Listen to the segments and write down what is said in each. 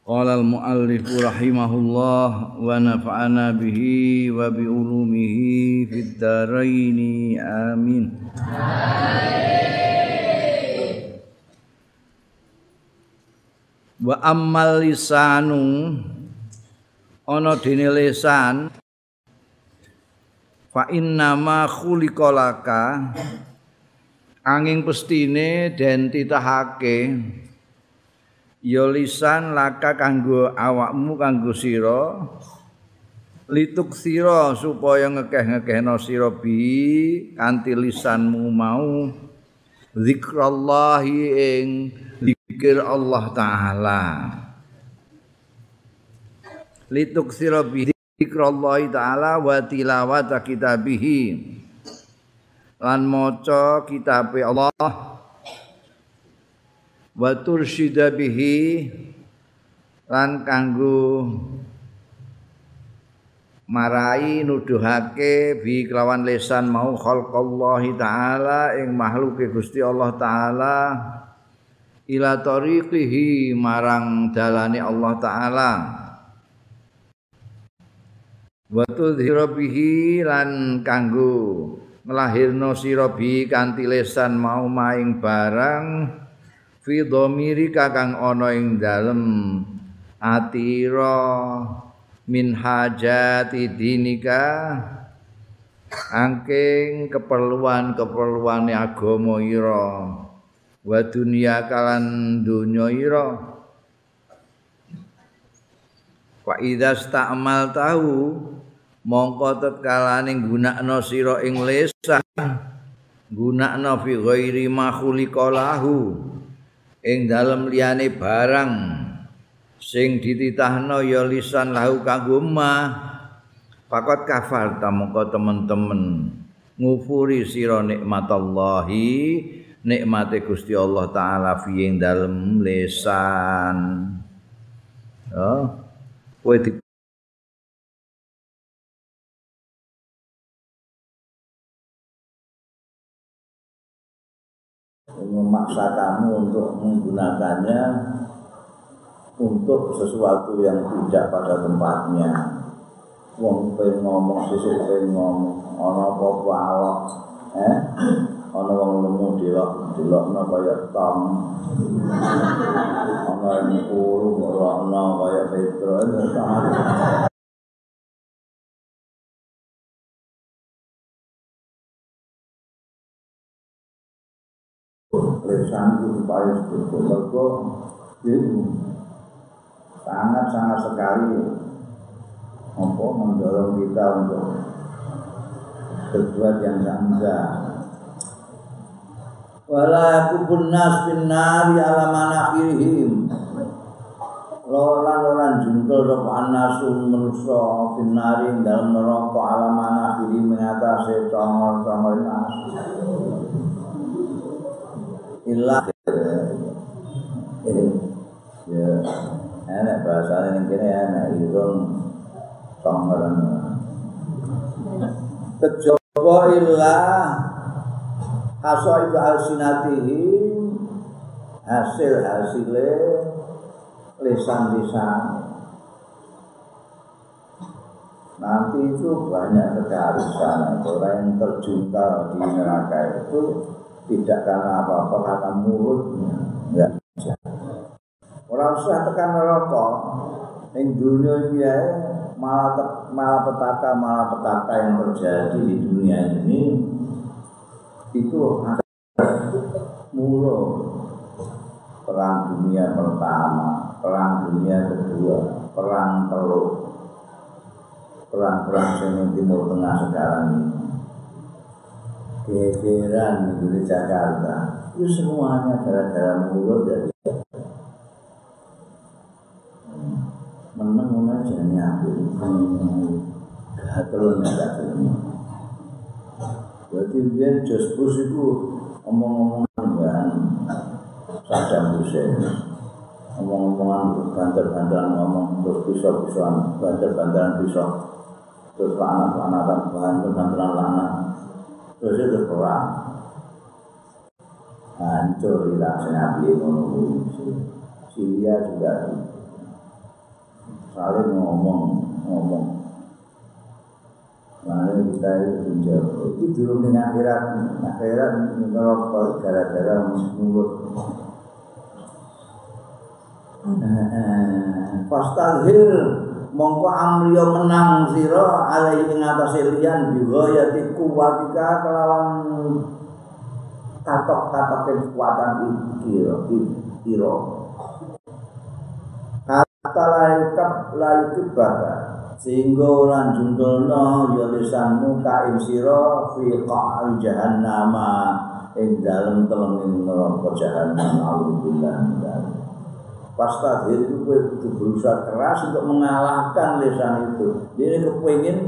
Qala al-muallif rahimahullah wa nafa'ana bihi wa bi ulumihi fid dharain amin. Wa ammal lisanu ana dene lisan fa inna ma khuliqalaka angin pestine den titahake ya lisan laka kanggo awakmu kanggo sira lituk sira supaya ngekeh-ngekehno sira bi kanthi lisanmu mau zikrallahi ing zikir Allah taala. Lituk sira bi zikrallahi taala wa tilawata kitabihi. Lan maca kitabe Allah wa tursyida bihi lan kanggo marai nuduhake bi kelawan lisan mau khalqallahi taala ing makhluke Gusti Allah taala ila tariqihi marang dalane Allah taala. Wa tudhira bihi lan kanggo nglahirno sira bi kanthi lisan mau maing barang fi dhamiri kakang ana ing dalem atira min hajati dinika. Angking keperluan-keperluane agama ira wa dunya kalan donya ira. Wa idza sta'mal tahu mongko tetkalane gunakno sira ing lisan gunakno fi ghairi ma khuliqalahu ing dalem liyane barang sing dititahno ya lisan lahu kanggo mah pakot kafar tamangka temen-temen ngufuri sira nikmatallahi nikmate Gusti Allah taala fi ing dalem lisan oh kowe memaksa kamu untuk menggunakannya untuk sesuatu yang tidak pada tempatnya. Wong pengen ngomong sesuk pengen ngomong ana apa-apa awak? Eh? Ana wong lemu delok delokno kaya tom. Ana yang kuru ngrokno kaya petro lesan itu supaya mergo itu sangat-sangat sekali. Apa mendorong kita untuk berbuat yang enggak wala kubun nas bin nari ala manakirihim. Lolan lolan jungkel sapa anasun manusa bin nari dalam neraka ala manakirihim mengatasi congol-congol nas ilah ya enak bahasa ini kira enak. Irung songren kejaba ilah haso itu alsinatihi hasil hasilnya lisan lisan nanti itu banyak sekali sana. Orang yang terjungkal di neraka itu tidak karena apa-apa karena mulutnya. Enggak bisa. Orang usah tekan rokok yang dunia ini ya malah malah petaka malah petaka yang terjadi di dunia ini. Itu mulut perang dunia pertama perang dunia kedua perang teluk perang-perang timur tengah sekarang ini gegeran di Jakarta. Itu semuanya gara-gara mulut dari meneng ngono jenenge apik. Gatel nek gatel. Berarti biar Jos Bush itu omong-omongan bahan Saddam Hussein. Omong-omongan banter-banteran ngomong terus pisau-pisauan banter-banteran pisau. Terus lanat-lanatan banter-banteran lanat terus itu perang hancur Irak senabi ngono Syria juga saling ngomong ngomong. Lalu kita itu menjawab, itu dulu dengan akhirat, akhirat merokok gara-gara mulut. Fastazhir mongko amriyo menang sira alai ing atase liyan bighayati kuwatika kelawan katok-katok kekuatan iki kira kata lain kap lain kebaka sehingga ora jungkelno ya lisanmu kaim sira fi qa'ri jahannam ing dalem telenging neraka jahannam alhamdulillah Pasta itu gue berusaha keras untuk mengalahkan lisan itu. Dia kepingin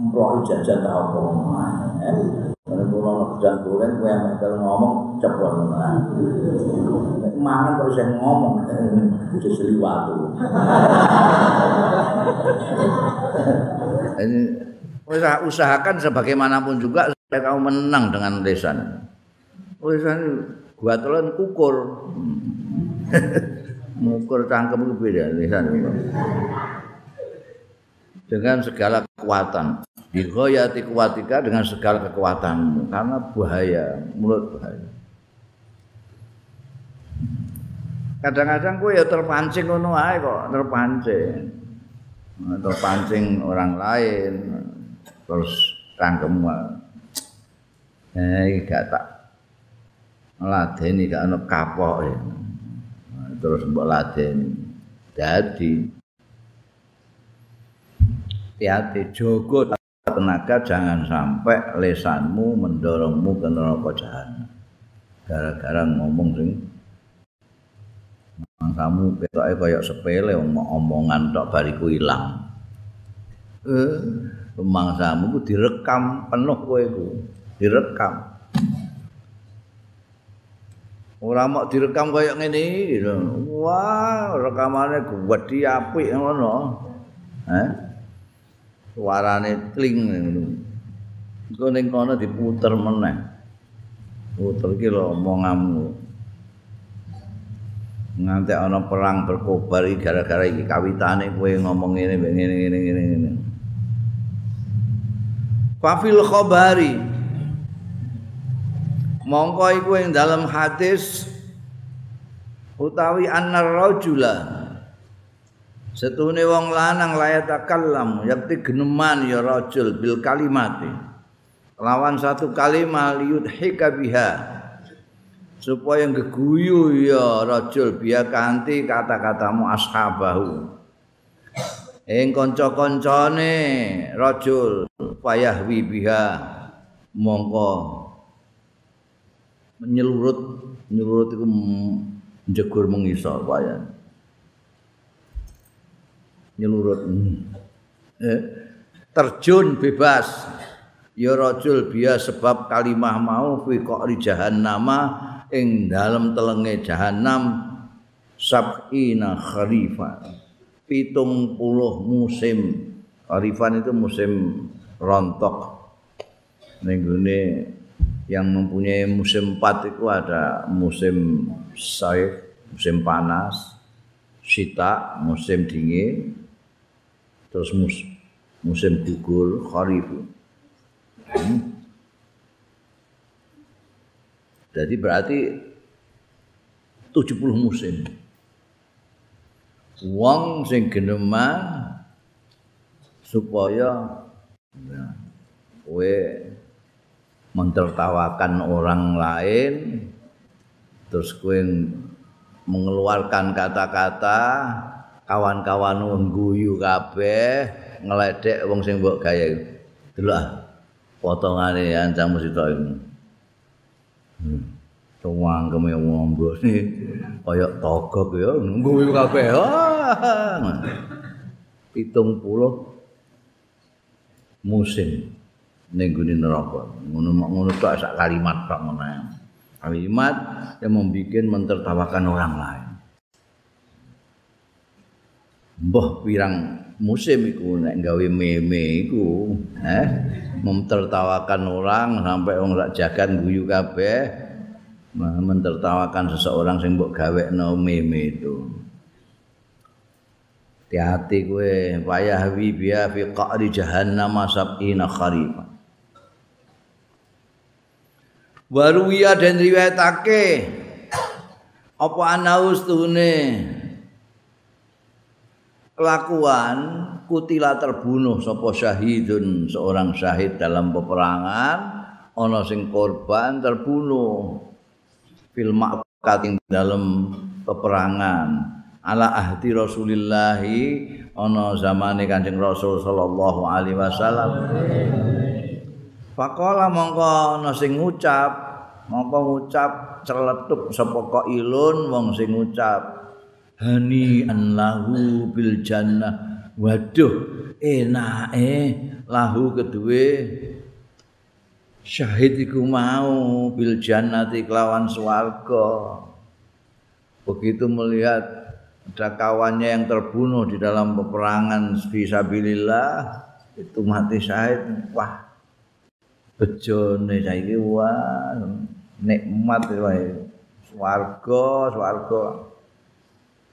memprohi jajan tak apa Karena kalau jajan goreng, gue yang kalau ngomong cepat Mangan kok saya ngomong, itu seliwatu. Ini usahakan sebagaimanapun juga supaya kamu menang dengan lisan. Lisan gua telan kukur. Mukur cangkem itu beda. Dengan segala kekuatan. Dihoyati kuatika dengan segala kekuatanmu. Karena bahaya, mulut bahaya. Kadang-kadang gue ya terpancing ngono ae kok, terpancing. Terpancing orang lain terus cangkem. Eh gak tak ladeni gak ono kapok ya. terus mbok ladeni. Dadi. Hati jogo tenaga jangan sampai lesanmu mendorongmu ke neraka jahanam. Gara-gara ngomong sing kamu ketoke kaya sepele omongan tok bariku ilang. Eh pemangsamu ku direkam penuh kowe ku. Direkam ora mau direkam kaya ngene iki wah rekamane gedhi apik ngono. Eh suarane kling ngono. Iku ning kono diputer meneh. Puter iki lho omonganmu nganti ana perang berkobar iki gara-gara iki kawitane kowe ngomong ngene ngene ngene ngene Fafil khabari mongko iku ing dalam hadis utawi annar rajula. Setune wong lanang layata kalam yakti geneman ya rajul bil kalimati. Lawan satu kalimat liut biha. Supaya geguyu ya rajul biya kanthi kata-katamu ashabahu. Ing kanca-kancane rajul payahwi biha. Mongko nyelurut nyelurut itu jegur mengisor wayang nyelurut eh, terjun bebas. Ya rajul biya sebab kalimah mau fi qari jahannama ing dalem telenge jahanam sab'ina kharifa pitung puluh musim. Kharifan itu musim rontok. Ning yang mempunyai musim empat itu ada musim saif, musim panas, sita, musim dingin, terus mus, musim gugur, kharif. Hmm. Jadi berarti 70 musim. Wong sing geneman supaya ya, mentertawakan orang lain terus kue mengeluarkan kata-kata kawan-kawan ngguyu kabeh ngeledek wong sing mbok gawe. Delok potongane ancam mesti tok hmm. tuang keme wombone kaya togok ya nunggu kabeh. Pitung puluh musim ning gune neraka. Ngono ngono tok sak kalimat tok ngono kalimat yang membuat mentertawakan orang lain. Mbah pirang musim iku nek gawe meme iku eh mentertawakan orang sampai wong sak jagat guyu kabeh mentertawakan seseorang sing mbok gawekno meme itu. Hati-hati kowe payah wi biya fi qa'ri jahannam sab'ina kharifa Waruwiya dan riwayatake. Apa anaus tune kelakuan kutila terbunuh sapa syahidun seorang syahid dalam peperangan ana sing korban terbunuh. Fil ma'qat dalam peperangan. Ala ahdi Rasulillah ana zamane Kanjeng Rasul sallallahu alaihi wasallam Faqala mongko ana sing ngucap mongko ngucap celetuk sapa kok ilun wong sing ngucap hani lahu bil jannah. Waduh enake lahu kedue syahid iku mau bil jannati kelawan swarga. Begitu melihat ada kawannya yang terbunuh di dalam peperangan fisabilillah itu mati syahid. Wah bejone saiki wah nikmat wae. Swarga swarga.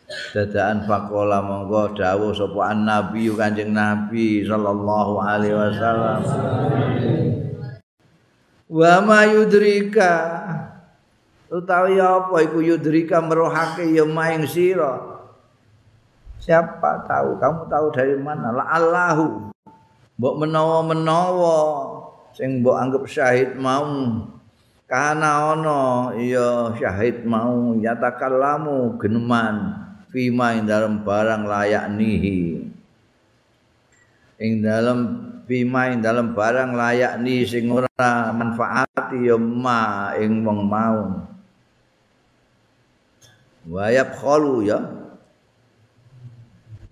Dadaan faqala monggo dawuh sapa nabi kanjeng nabi sallallahu alaihi wasallam. Wa ma yudrika. Utawi apa iku yudrika merohake ya maing sira. Siapa tahu? Kamu tahu dari mana? La Allahu mbok menawa-menawa sing mbok anggap syahid mau kana ana ya syahid mau yatakallamu geneman fima ing dalam barang layak nihi. Ing dalam fima ing dalam barang layak ni sing ora manfaati ya ma ing wong mau wayap khalu ya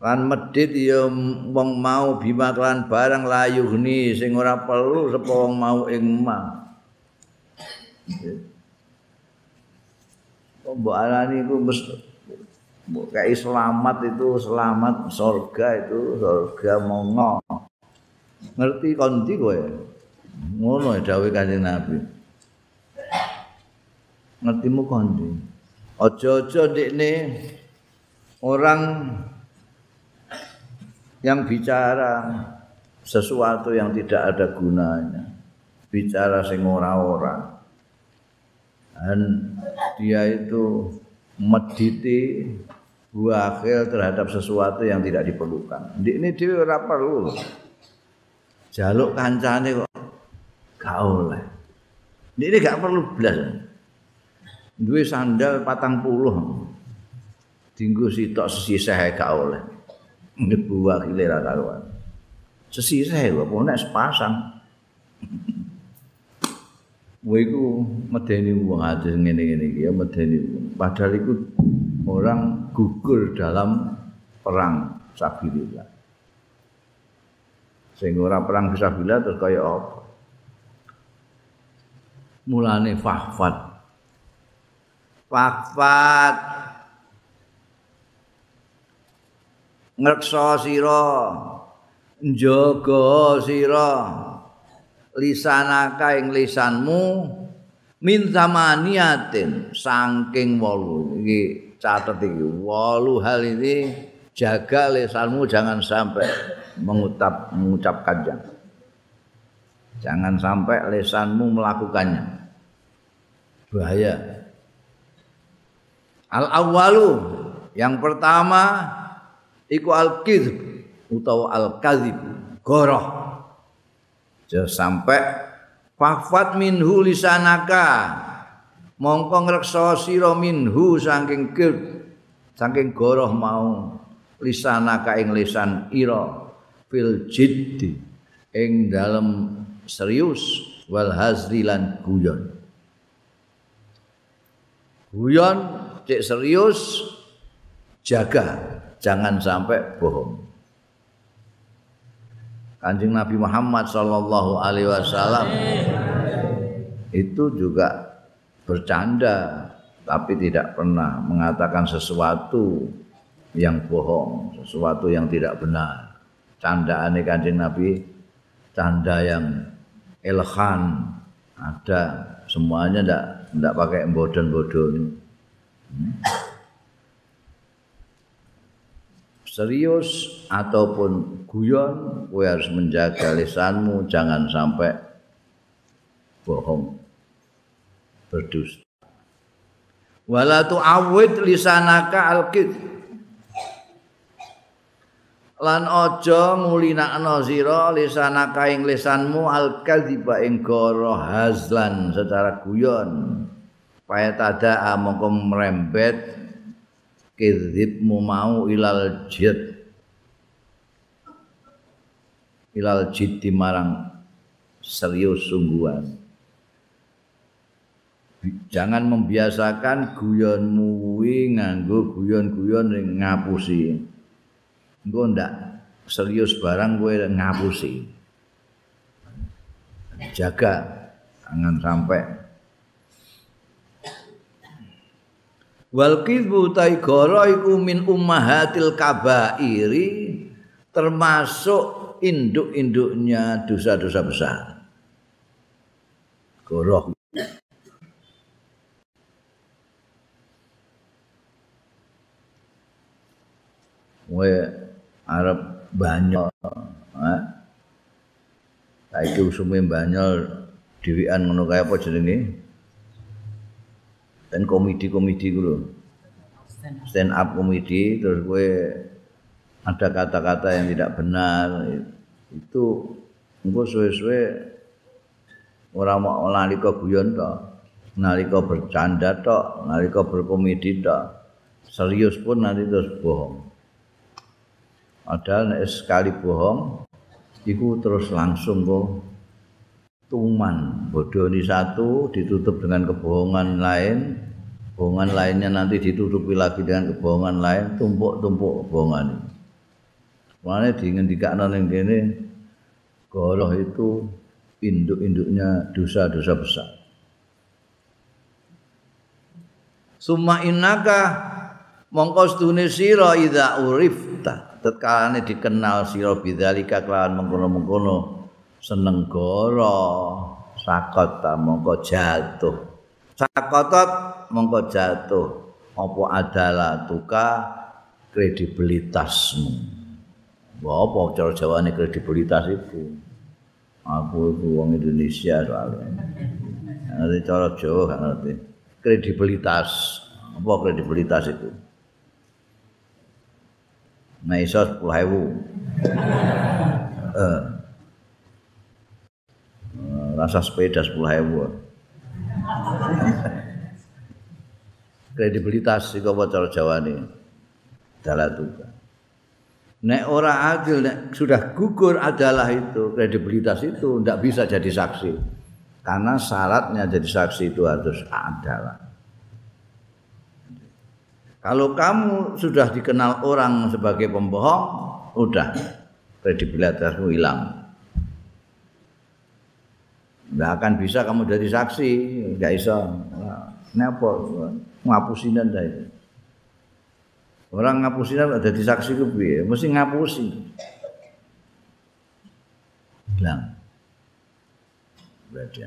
lan medit ya wong mau bima kelan barang layuh ni sing ora perlu sapa wong mau ing ma Mbok alani iku mesti selamat itu selamat surga itu surga mongo ngerti konti kowe? Ngono dawuh kanjeng Nabi. Ngertimu konti aja-aja ndekne orang yang bicara sesuatu yang tidak ada gunanya bicara sing ora-ora dan dia itu mediti buahil terhadap sesuatu yang tidak diperlukan. Ini dia ora perlu. Jaluk kancane kok gak oleh. Ini gak perlu blas. Duwe sandal patang puluh. Dinggo sitok sesisih gak oleh. Ngebuah kilera karuan. Sesisih kok nek sepasang. Kowe iku medeni wong ade ngene-ngene iki ya medeni. Padahal iku orang gugur dalam perang sabilillah. Sing ora perang sabilillah terus kaya apa? Mulane fahfat. Fahfat. Ngreksa sira. Njaga sira. lisanaka ing lisanmu min zamaniatin saking wolu iki catet iki wolu hal ini jaga lisanmu jangan sampai mengucap mengucapkan jangan jangan sampai lisanmu melakukannya bahaya al awalu yang pertama iku al kizb utawa al kadzib goroh. Jangan sampai fafat minhu lisanaka. Mongko ngreksa sira minhu saking kir saking goroh mau lisanaka ing lisan ira fil jiddi ing dalem serius wal hazri lan guyon. Guyon cek serius jaga jangan sampai bohong Kanjeng Nabi Muhammad sallallahu alaihi wasallam itu juga bercanda tapi tidak pernah mengatakan sesuatu yang bohong, sesuatu yang tidak benar. Candaan Kanjeng Nabi canda yang elhan ada semuanya ndak ndak pakai bodon-bodon. Hmm. Serius ataupun guyon, kowe harus menjaga lisanmu jangan sampai bohong berdusta. Wala tu'awwid lisanaka alkid. Lan aja ngulinakno sira lisanaka ing lisanmu alkadziba ing goro hazlan secara guyon. Paya tada mongko merembet kidzibmu mau ilal jid. Ilal jid marang serius sungguhan. jangan membiasakan guyonmu kuwi nganggo guyon-guyon ning ngapusi. Engko ndak serius barang kowe ngapusi. Jaga jangan sampai Wal kidbu taigara iku min ummahatil kabairi termasuk induk-induknya dosa-dosa besar. Goroh kowe arep banyak saiki usume banyak dhewean ngono kaya apa jenenge dan komedi-komedi lho. Stand up komedi terus kowe ada kata-kata yang tidak benar itu engko suwe-suwe ora mau nalika guyon tok nalika bercanda tok nalika berkomedi tok. Serius pun nanti terus bohong. Padahal sekali bohong iku terus langsung kok tuman bodoni satu ditutup dengan kebohongan lain. Kebohongan lainnya nanti ditutupi lagi dengan kebohongan lain. Tumpuk-tumpuk kebohongan makanya diingendikakno ning kene goroh itu induk-induknya dosa-dosa besar. Summa innaka mongko stune sira idza urifta. Tetkane dikenal sira bidzalika kelawan mengkono-mengkono seneng goro sakot ta mongko jatuh. Sakotot mongko jatuh. Apa adalah tuka kredibilitasmu. Apa cara jawane kredibilitas itu aku itu wong Indonesia soalnya. Nanti cara Jawa kan ngerti. Kredibilitas. Apa kredibilitas itu Nah iso 10.000. Eh. Rasa sepeda 10.000. Kredibilitas iku apa cara Jawane? Dalah tuh. Nek ora adil, nek sudah gugur adalah itu kredibilitas itu tidak bisa jadi saksi. Karena syaratnya jadi saksi itu harus adalah. Kalau kamu sudah dikenal orang sebagai pembohong, udah kredibilitasmu hilang. Nggak akan bisa kamu jadi saksi, nggak bisa. Kenapa? Ngapusinan dah Orang ngapusinan ada di saksi ke mesti ngapusi. Hilang. Berarti.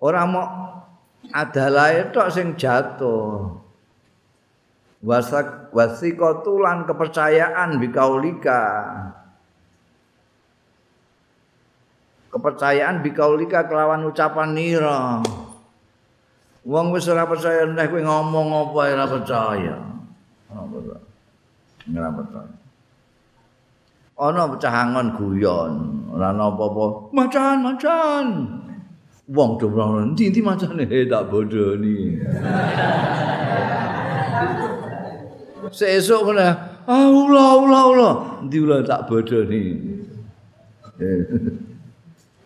Orang mau adalah itu sing jatuh wasak wasikotulan kepercayaan bikaulika kepercayaan bikaulika kelawan ucapan nira. Wong wis ora percaya nek kowe ngomong apa ora percaya. Ora percaya. Ana pecahangon guyon. Ora apa-apa. Macan macan. Wong do ora ndi-ndi macane? Tak bodoni. Sesuk ah ula ula ula, ndi ula tak bodoni.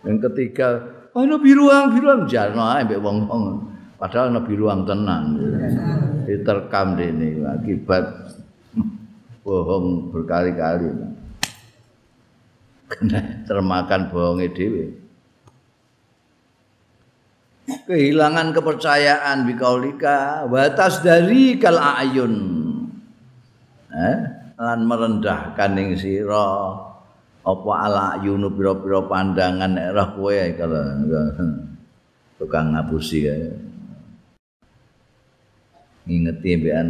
Yang ketiga, ana biruang biruang. Jarno ae mbek wong-wong. padahal nabi ruang tenan. Diterkam ini akibat bohong berkali-kali. Kena termakan bohongnya dewi kehilangan kepercayaan bikaulika batas dari kal ayun. Eh? Lan merendahkan ing sira apa ala yunu pira-pira pandangan nek roh kowe kalau tukang ngapusi ya ngingeti mbekan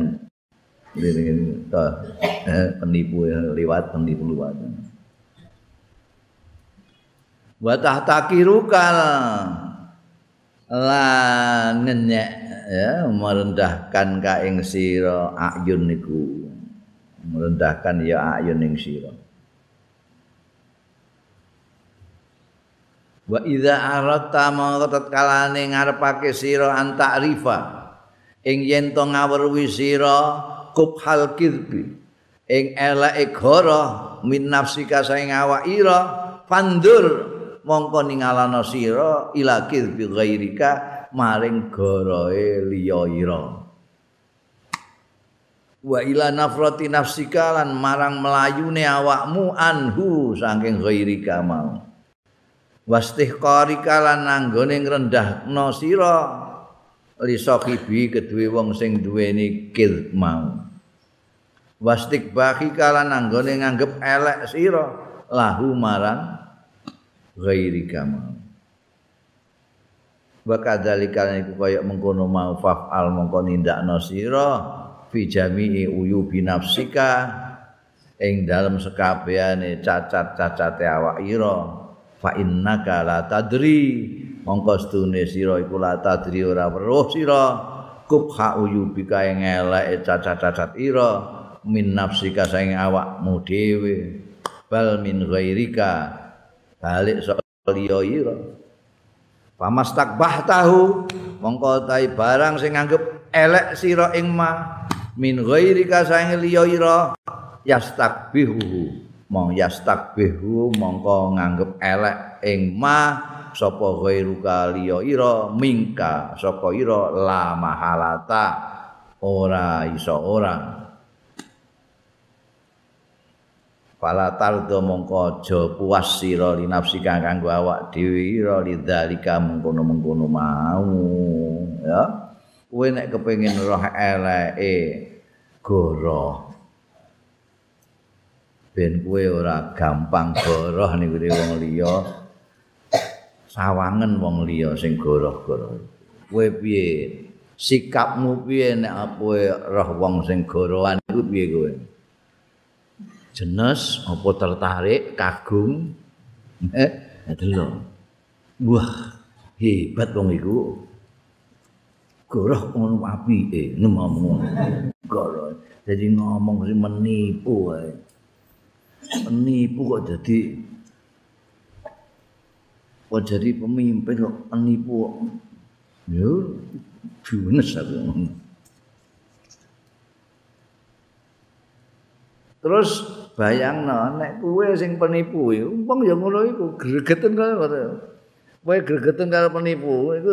eh, penipu lewat penipu lewat wa tahtakirukal lan ngenyek ya merendahkan ka ing sira ayun niku. Merendahkan ya ayun ing sira wa idza aratta mangkat kalane ngarepake sira antarifa ing yen to ngawruhi sira kubhal kidbi. Ing eleke goro min nafsika saing awak ira pandur mongko ningalana sira ila kidbi ghairika maring goroe liya ira. Wa ila nafrati nafsika lan marang melayune awakmu anhu saking ghairika mau wastih qarika lan nanggone ngrendahno sira li sahibi kedue wong sing duweni kil mau. Wastik baki lan nanggone nganggep elek sira lahu marang ghairi kama wa kadzalika iku kaya mengkono mau fa'al mongko nindakno sira fi jami'i uyubi nafsika ing dalem sekabehane cacat-cacate awak ira fa innaka la tadri. Mongko stune sira iku la tadri ora weruh sira. Kubha uyubika ing elek cacat-cacat ira. Min nafsika saing awakmu dhewe. Bal min ghairika. Balik liya ira. Pamastakbah tahu mongko tai barang sing nganggep elek sira ing ma. Min ghairika saing liya ira. Yastakbihu mong yastakbihu mongko nganggep elek ing ma sapa ghairuka liya ira mingka sapa ira la mahalata. Ora iso ora. Fala tardo mongko aja puas sira li nafsi kanggo awak dhewe ira lidzalika mengkono-mengkono mau ya. Kowe nek kepengin roh eleke goroh ben kowe ora gampang goroh niku wong liya. Sawangen wong liya sing goroh-goroh. Kowe piye? Sikapmu piye nek kowe roh wong sing gorohan iku piye kowe? Jenes apa tertarik kagum? Eh delok. Wah hebat wong iku. Goroh ngono apike ngomong goroh. Jadi ngomong sing menipu wae penipu kok jadi kok jadi pemimpin kok penipu yo junes aku. Terus bayang no, nek kue sing penipu umpang ya ngono iku gregeten karo kowe gregeten karo penipu iku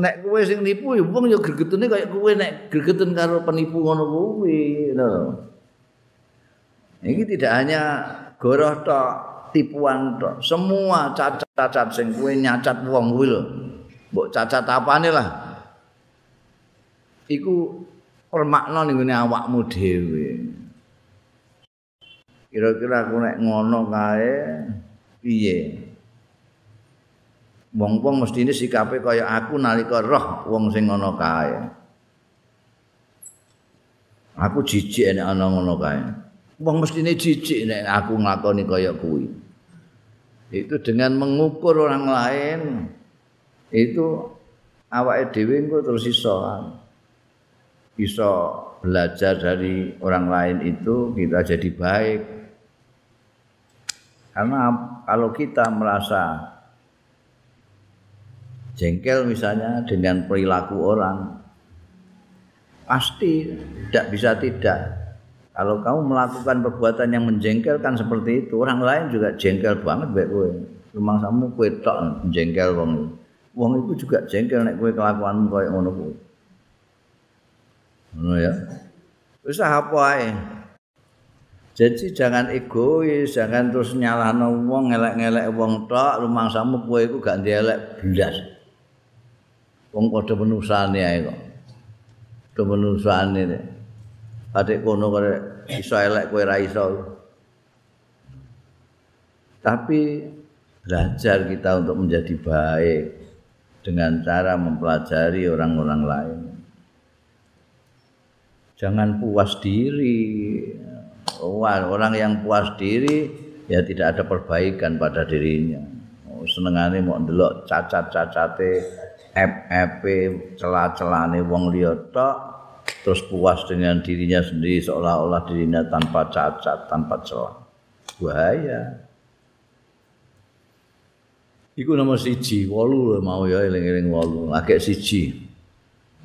nek kue sing nipu ya umpang ya gregetene kaya kue nek gregeten karo penipu ngono kuwi no. Ini tidak hanya goroh tok, tipuan tok. Semua cacat-cacat sing kuwi nyacat wong kuwi lho. Mbok cacat apane lah. Iku permakna ning ngene awakmu dhewe. Kira-kira aku nek ngono kae piye? Wong-wong mesti ini sikape kaya aku nalika roh wong sing ngono kae. Aku jijik nek ana ngono kae. Wong mestine jijik nek aku nglakoni kaya kuwi. Itu dengan mengukur orang lain itu awake dhewe engko terus iso iso belajar dari orang lain itu kita jadi baik. Karena kalau kita merasa jengkel misalnya dengan perilaku orang pasti tidak bisa tidak Kalau kamu melakukan perbuatan yang menjengkelkan seperti itu, orang lain juga jengkel banget baik kowe. Rumah kamu kowe tok menjengkel wong. wong iku juga jengkel nek kowe kelakuanmu koyo ngono kuwi. Ngono ya. Wis apa ae. Jadi jangan egois, jangan terus nyalahno wong ngelek-ngelek wong tok, rumangsamu kowe iku gak ndelek blas. Wong padha menusane ae kok. Padha menusane. Adik kono kare iso elek kowe ra iso. Tapi belajar kita untuk menjadi baik dengan cara mempelajari orang-orang lain. Jangan puas diri. Orang yang puas diri ya tidak ada perbaikan pada dirinya. Senengane mau ndelok cacat-cacate FFP celah-celane wong liya tok terus puas dengan dirinya sendiri seolah-olah dirinya tanpa cacat, tanpa celah. Bahaya. Iku nomor siji, walu mau ya eling-eling walu. Agak siji.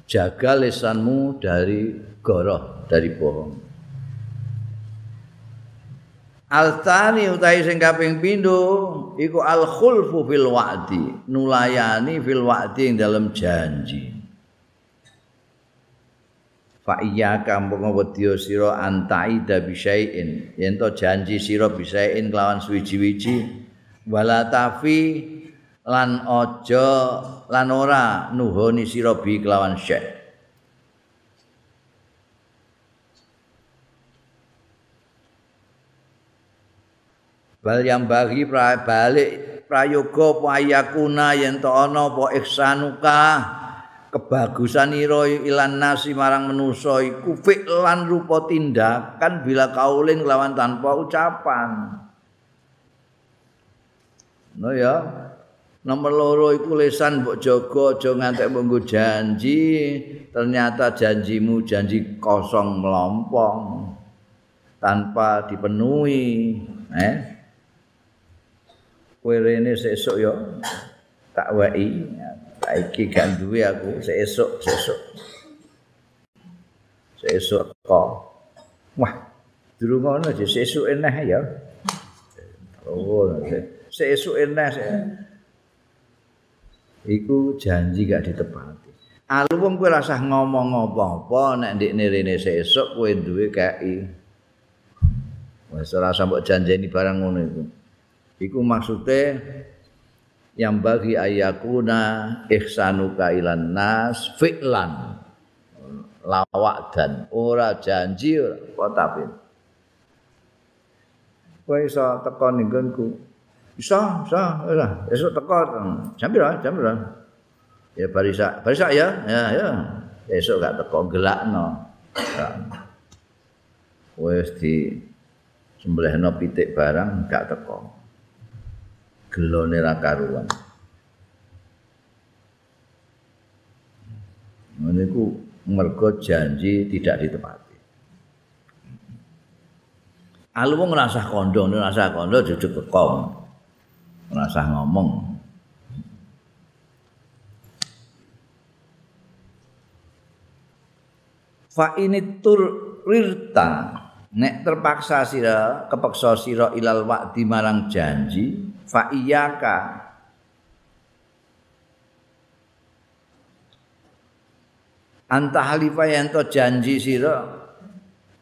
Jaga lesanmu dari goroh, dari bohong. Altani utahi sing kaping pindho iku al khulfu fil wa'di, nulayani fil wa'di ing dalam janji. Fa iyyaka mongko wedya sira antai da bisain, yen to janji sira bisain kelawan suwi-wiji wala tafi lan aja lan ora nuhoni sira bi kelawan syekh. bal yang bagi pra balik prayoga payakuna yen to ana apa ihsanuka kebagusan ira ilan nasi marang manusa iku fi'lan rupa tindakan bila kaulin lawan tanpa ucapan. No ya. Nomor loro iku lesan mbok jaga aja ngantek mbok janji. Ternyata janjimu janji kosong melompong tanpa dipenuhi eh. Kowe rene sesuk ya tak wae iki gak duwe aku sesuk sesuk. Sesuk kok wah durung ngono aja sesuk eneh ya. Oh sesuk eneh iku janji gak ditepati. Alu wong kowe rasah ngomong apa-apa nek ndekne rene sesuk kowe duwe kei. Wis ora mbok janjeni barang ngono iku. Iku maksudnya yang bagi ayakuna ihsanuka ilan nas fi'lan. Lawak dan ora janji ora tapi kowe iso teko ning nggonku? Iso iso ora esuk teko jam pira jam pira ya barisa barisa ya. Ya ya. Esuk gak teko gelakno. Wis di sembelihno pitik barang gak teko gelone ra karuan. Niku mergo janji tidak ditepati. Alu wong ngrasah kondo, ngrasah kondo jujuk kekong. Ngrasah ngomong. Fa ini tur rirta nek terpaksa sira kepeksa sira ilal wa'di marang janji fa iyyaka. Anta halifa yang to janji sira.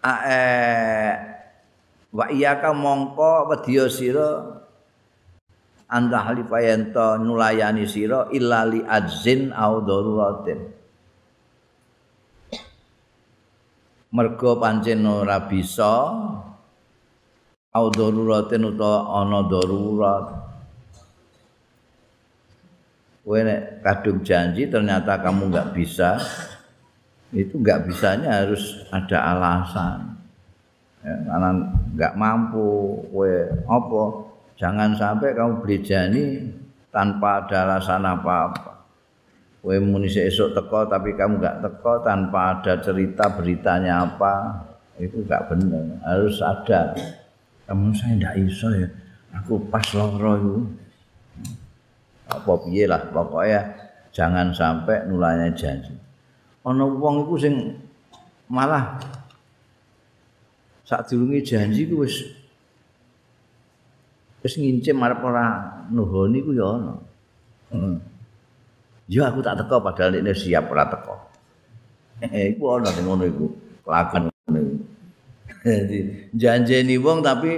Ae wa iyyaka mongko wedya sira. Anta halifa yang to nulayani sira illa li adzin au daruratin. Mergo pancen ora bisa au daruratin utawa ana darurat. Kowe nek kadung janji ternyata kamu nggak bisa itu nggak bisanya harus ada alasan. Ya, karena nggak mampu. Kowe apa? Jangan sampai kamu beli tanpa ada alasan apa-apa. Kowe muni esok teko tapi kamu nggak teko tanpa ada cerita beritanya apa itu nggak benar harus ada kamu saya ndak iso ya aku pas loro itu apa piye lah pokoknya jangan sampai nulanya janji ana wong iku sing malah sak durunge janji ku wis wis ngincim arep ora nuhoni ku ya ana hmm. Ya aku tak teko padahal ini siap ora teko. Iku ana sing ngono iku. Iku. Jadi janjeni wong tapi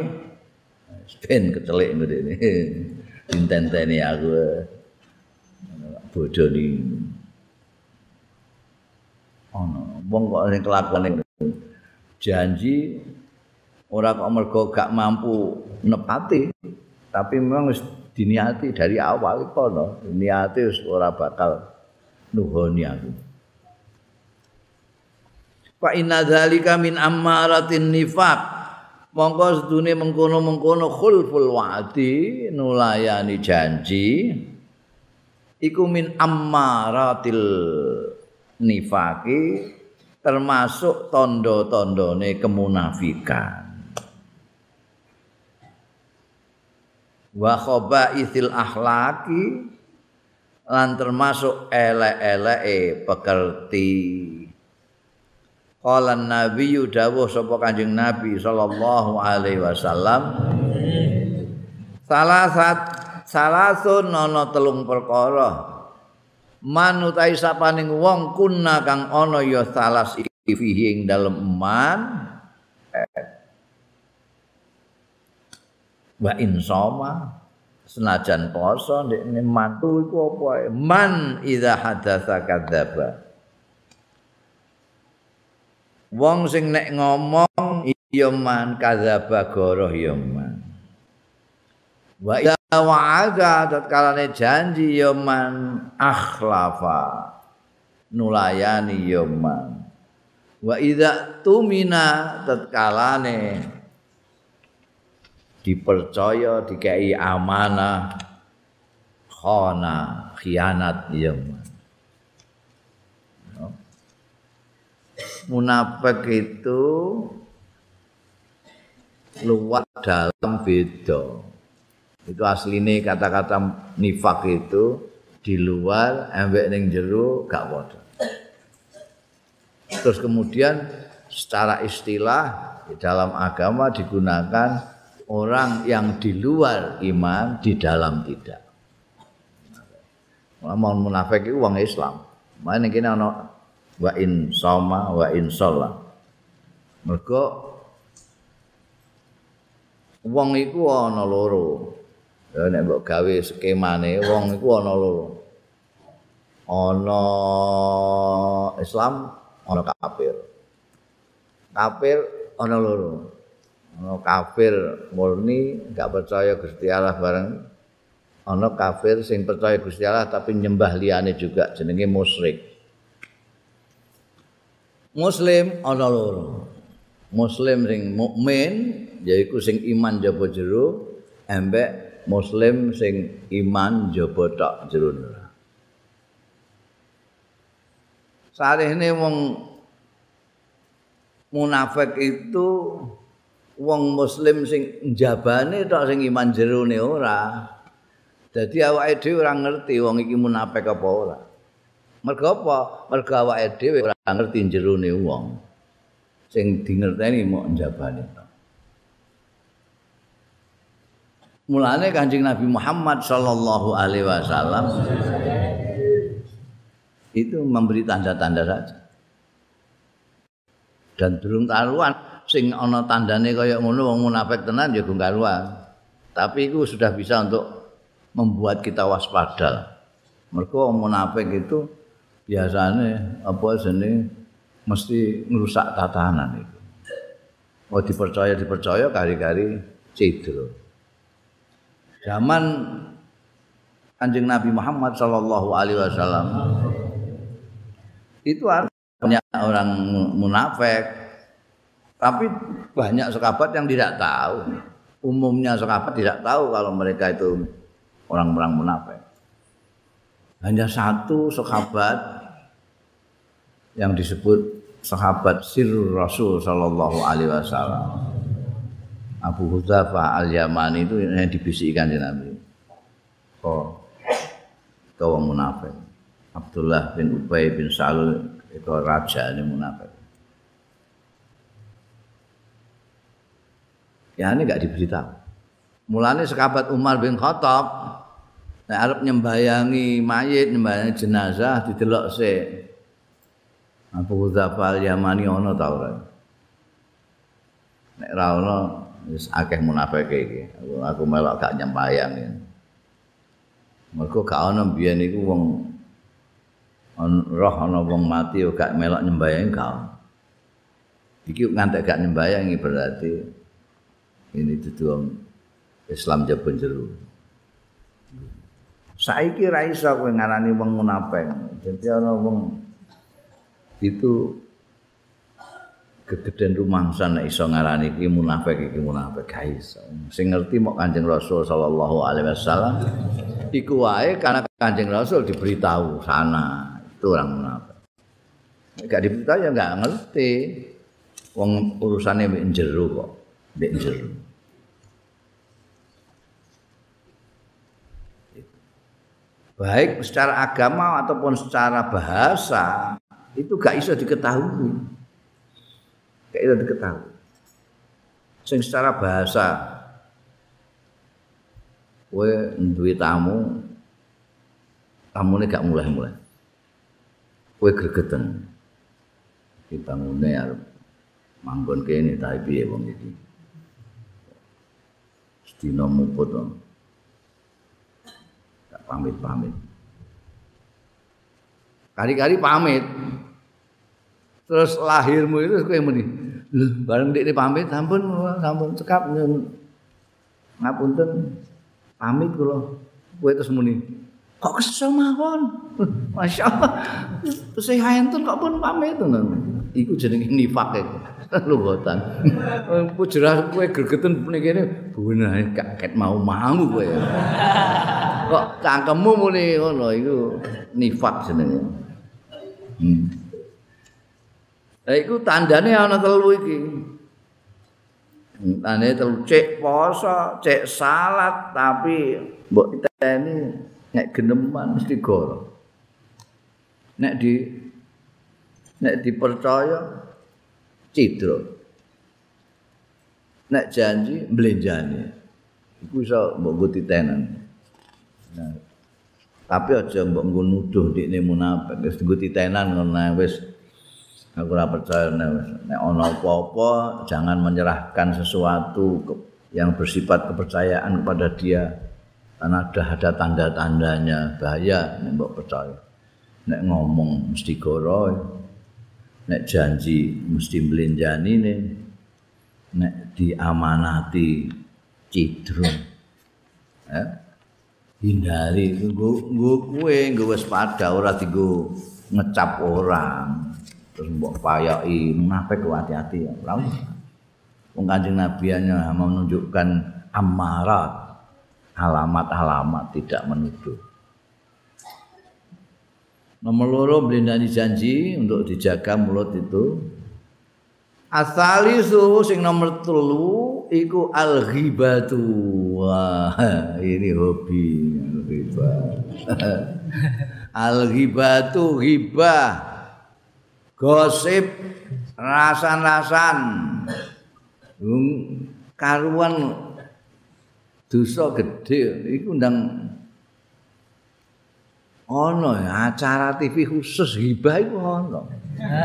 ben kecelik ngene. Dintenteni aku. Bodoh ni. Ono, wong kok sing kelakon janji ora kok mergo gak mampu nepati tapi memang wis diniati dari awal kono niati wis ora bakal nuhoni aku Fa inna dzalika min ammaratin nifaq. Mongko sedune mengkono-mengkono khulful wa'di nulayani janji iku min ammaratil nifaqi termasuk tondo-tondone kemunafikan. Wa khaba'ithil akhlaki lan termasuk elek-eleke pekerti Qala Nabi dawuh sapa Kanjeng Nabi sallallahu alaihi wasallam. Salasat salasun ana telung perkara. Manutai sapaning wong kunna kang ana ya salas fihi ing dalem eman wa insoma senajan poso ndekne mantu iku apa man idza hadatsa kadzaba wong sing nek ngomong ya man kadzaba goroh ya man. Wa idza wa'ada tatkalane janji ya man akhlafa nulayani ya man. Wa idza tumina tatkalane dipercaya dikai amanah khana khianat ya munafik itu luwak dalam beda itu asline kata-kata nifak itu di luar embek ning jero gak padha terus kemudian secara istilah di dalam agama digunakan orang yang di luar iman di dalam tidak. Mau munafik itu uang Islam. Mana kini ana wa in sama wa in sholat. Mereka wong iku ana loro. Ya nek mbok gawe skemane wong iku ana loro. Ana Islam, ana kafir. Kafir ana loro. ana kafir murni enggak percaya Gusti Allah bareng ana kafir sing percaya Gusti Allah tapi nyembah liyane juga jenenge musyrik muslim ana loro muslim sing mukmin yaiku sing iman jaba jero embek muslim sing iman jaba tok jero Salehne wong munafik itu wong muslim sing njabane tok sing iman jerone ora. Dadi awake dhewe ora ngerti wong iki munafik apa ora. Mergo apa? Mergo awake dhewe ora ngerti jerone wong. Sing dingerteni mok tok. Mulane Kanjeng Nabi Muhammad sallallahu alaihi wasallam itu memberi tanda-tanda saja. Dan durung taruhan sing ana tandane kaya ngono wong munafik tenan ya gunggaruan. Tapi itu sudah bisa untuk membuat kita waspada. Mergo munafik itu biasanya apa jenenge mesti ngerusak tatanan itu. Oh dipercaya dipercaya kari-kari cedro. Zaman Anjing Nabi Muhammad Shallallahu Alaihi Wasallam itu banyak orang munafik Tapi banyak sahabat yang tidak tahu. Umumnya sahabat tidak tahu kalau mereka itu orang-orang munafik. Hanya satu sahabat yang disebut sahabat sirrul Rasul sallallahu alaihi wasallam. Abu Hudzafah Al-Yamani itu yang dibisikkan di Nabi. Oh, kau munafik. Abdullah bin Ubay bin Salul itu raja ini munafik. Ya ini enggak diberitahu. Mulane sekabat Umar bin Khattab nek arep nyembayangi mayit nyembayangi jenazah didelok sik Abu Dzafar Yamani ana ta ora. Nek ra ono wis akeh munafik iki. Aku, aku melok gak nyembayang mergo gak ono biyen iku wong roh ana wong mati gak melok nyembayang gak iki ngantek gak nyembayangi berarti ini dudu Islam jebon jero. Saiki ra iso kowe ngarani wong munafik. Dadi ana wong itu gegeden rumangsa nek iso ngarani iki munafik iki munafik iso. Sing ngerti mok Kanjeng Rasul sallallahu alaihi wasallam iku wae karena Kanjeng Rasul diberitahu sana itu orang munafik. Gak diberitahu ya gak ngerti. Wong urusane mbek jero kok, mbek jero. baik secara agama ataupun secara bahasa itu gak bisa diketahui. Gak bisa diketahui. Sing secara bahasa kowe duwe tamu tamune gak mulai-mulai. Kowe gregeten. Ngene arep manggon kene ta piye wong iki? Sedina muput pamit-pamit. Kali-kali pamit. Terus lahirmu itu kowe muni. Lho, bareng dik pamit, sampun sampun cekap ngapunten. Pamit kula. Kowe terus muni. Kok kesel mawon? Masyaallah. Terus saya enten kok pun pamit ngono. Iku jenenge nifak iku. Lugotan. Pujerah kowe gregeten ning kene bener gak mau mau kowe. kok cangkemmu muni ngono iku nifak jenenge. Hmm. Lah iku tandane ana telu iki. Tandane telu cek poso, cek salat tapi mbok titeni nek geneman mesti goro. Nek di nek dipercaya cidro. Nek janji mblenjani. Iku iso mbok titenan. Nah, tapi aja mbok nggo nuduh ndekne munafik wis nggo titenan ngono wis aku ora percaya nek ana apa-apa jangan menyerahkan sesuatu yang bersifat kepercayaan kepada dia. Karena ada ada tanda-tandanya. Bahaya nek mbok percaya. Nek ngomong mesti goro nek janji mesti melenjani nek diamanati cidrung. Ya. Hindari. Nggo nggo kowe nggo waspada ora dienggo ngecap orang terus mbok payoki munafik hati-hati ya. Ora wong kanjeng nabi hanya menunjukkan amarat alamat-alamat tidak menuduh. Nomor loro melindani janji untuk dijaga mulut itu. Asalisu sing nomor telu iku al ghibatu wah ini hobi ghibah al ghibatu ghibah gosip rasan-rasan karuan dosa gede iku ndang ono acara TV khusus ghibah iku ono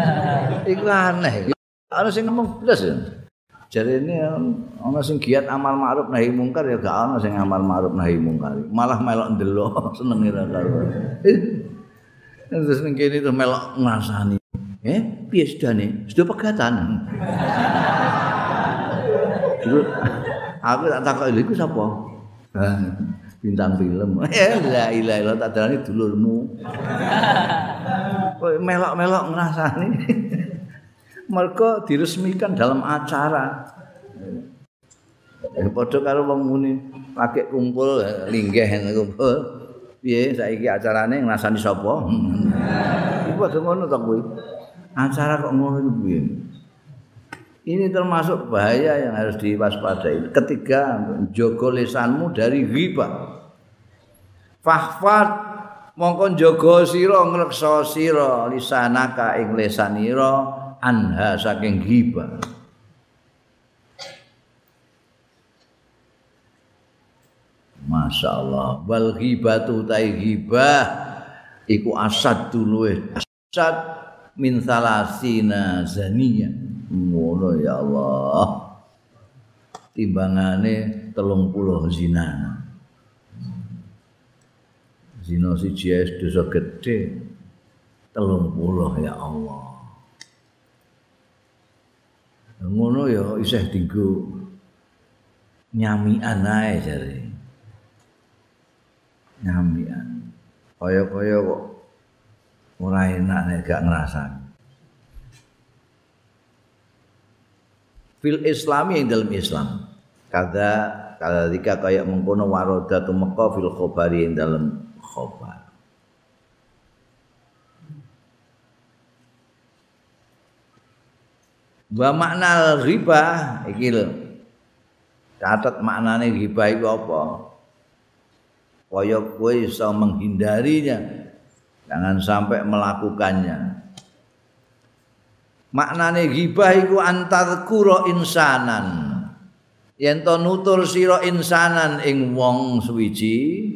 iku aneh ana sing ngomong blas Jadi ini ana sing giat amal ma'ruf nahi mungkar ya gak ana sing amal ma'ruf nahi mungkar. Malah melok ndelok seneng ira karo. Terus ning kene terus melok ngrasani. Eh, piye sedane? Sudah pegatan. aku tak takok iku sapa? bintang film. Eh, la illallah tak dalane dulurmu. melok-melok ngrasani. mereka diresmikan dalam acara. Eh, padha karo wong muni pakai kumpul linggih kumpul. Piye saiki acarane ngrasani sapa? Iku padha ngono to kuwi. Acara kok ngono piye? Ini termasuk bahaya yang harus diwaspadai. Ketiga, jogo lesanmu dari ghibah. Fahfad mongkon jogo sira ngreksa sira lisanaka ing lesanira anha saking ghibah Masya Allah Wal ghibatu tai ghibah Iku asad dulu Asad min salasina zaniya. Ngono ya Allah. Timbangane telung puluh zina. Zina si jais dosa gede Telung ya Allah. Ngono ya iseh tinggu Nyamian aja jadi nyamian kaya-kaya kok ora enak nek gak ngrasani fil islami yang dalam islam. Kada kada dika kaya mengkono waroda tu fil khobari yang dalam khobar. Wa makna riba iki lho. Catat maknane riba iku apa? Kaya kowe iso menghindarinya jangan sampai melakukannya. Maknane ghibah iku antar kuro insanan. Yen to nutur sira insanan ing wong suwiji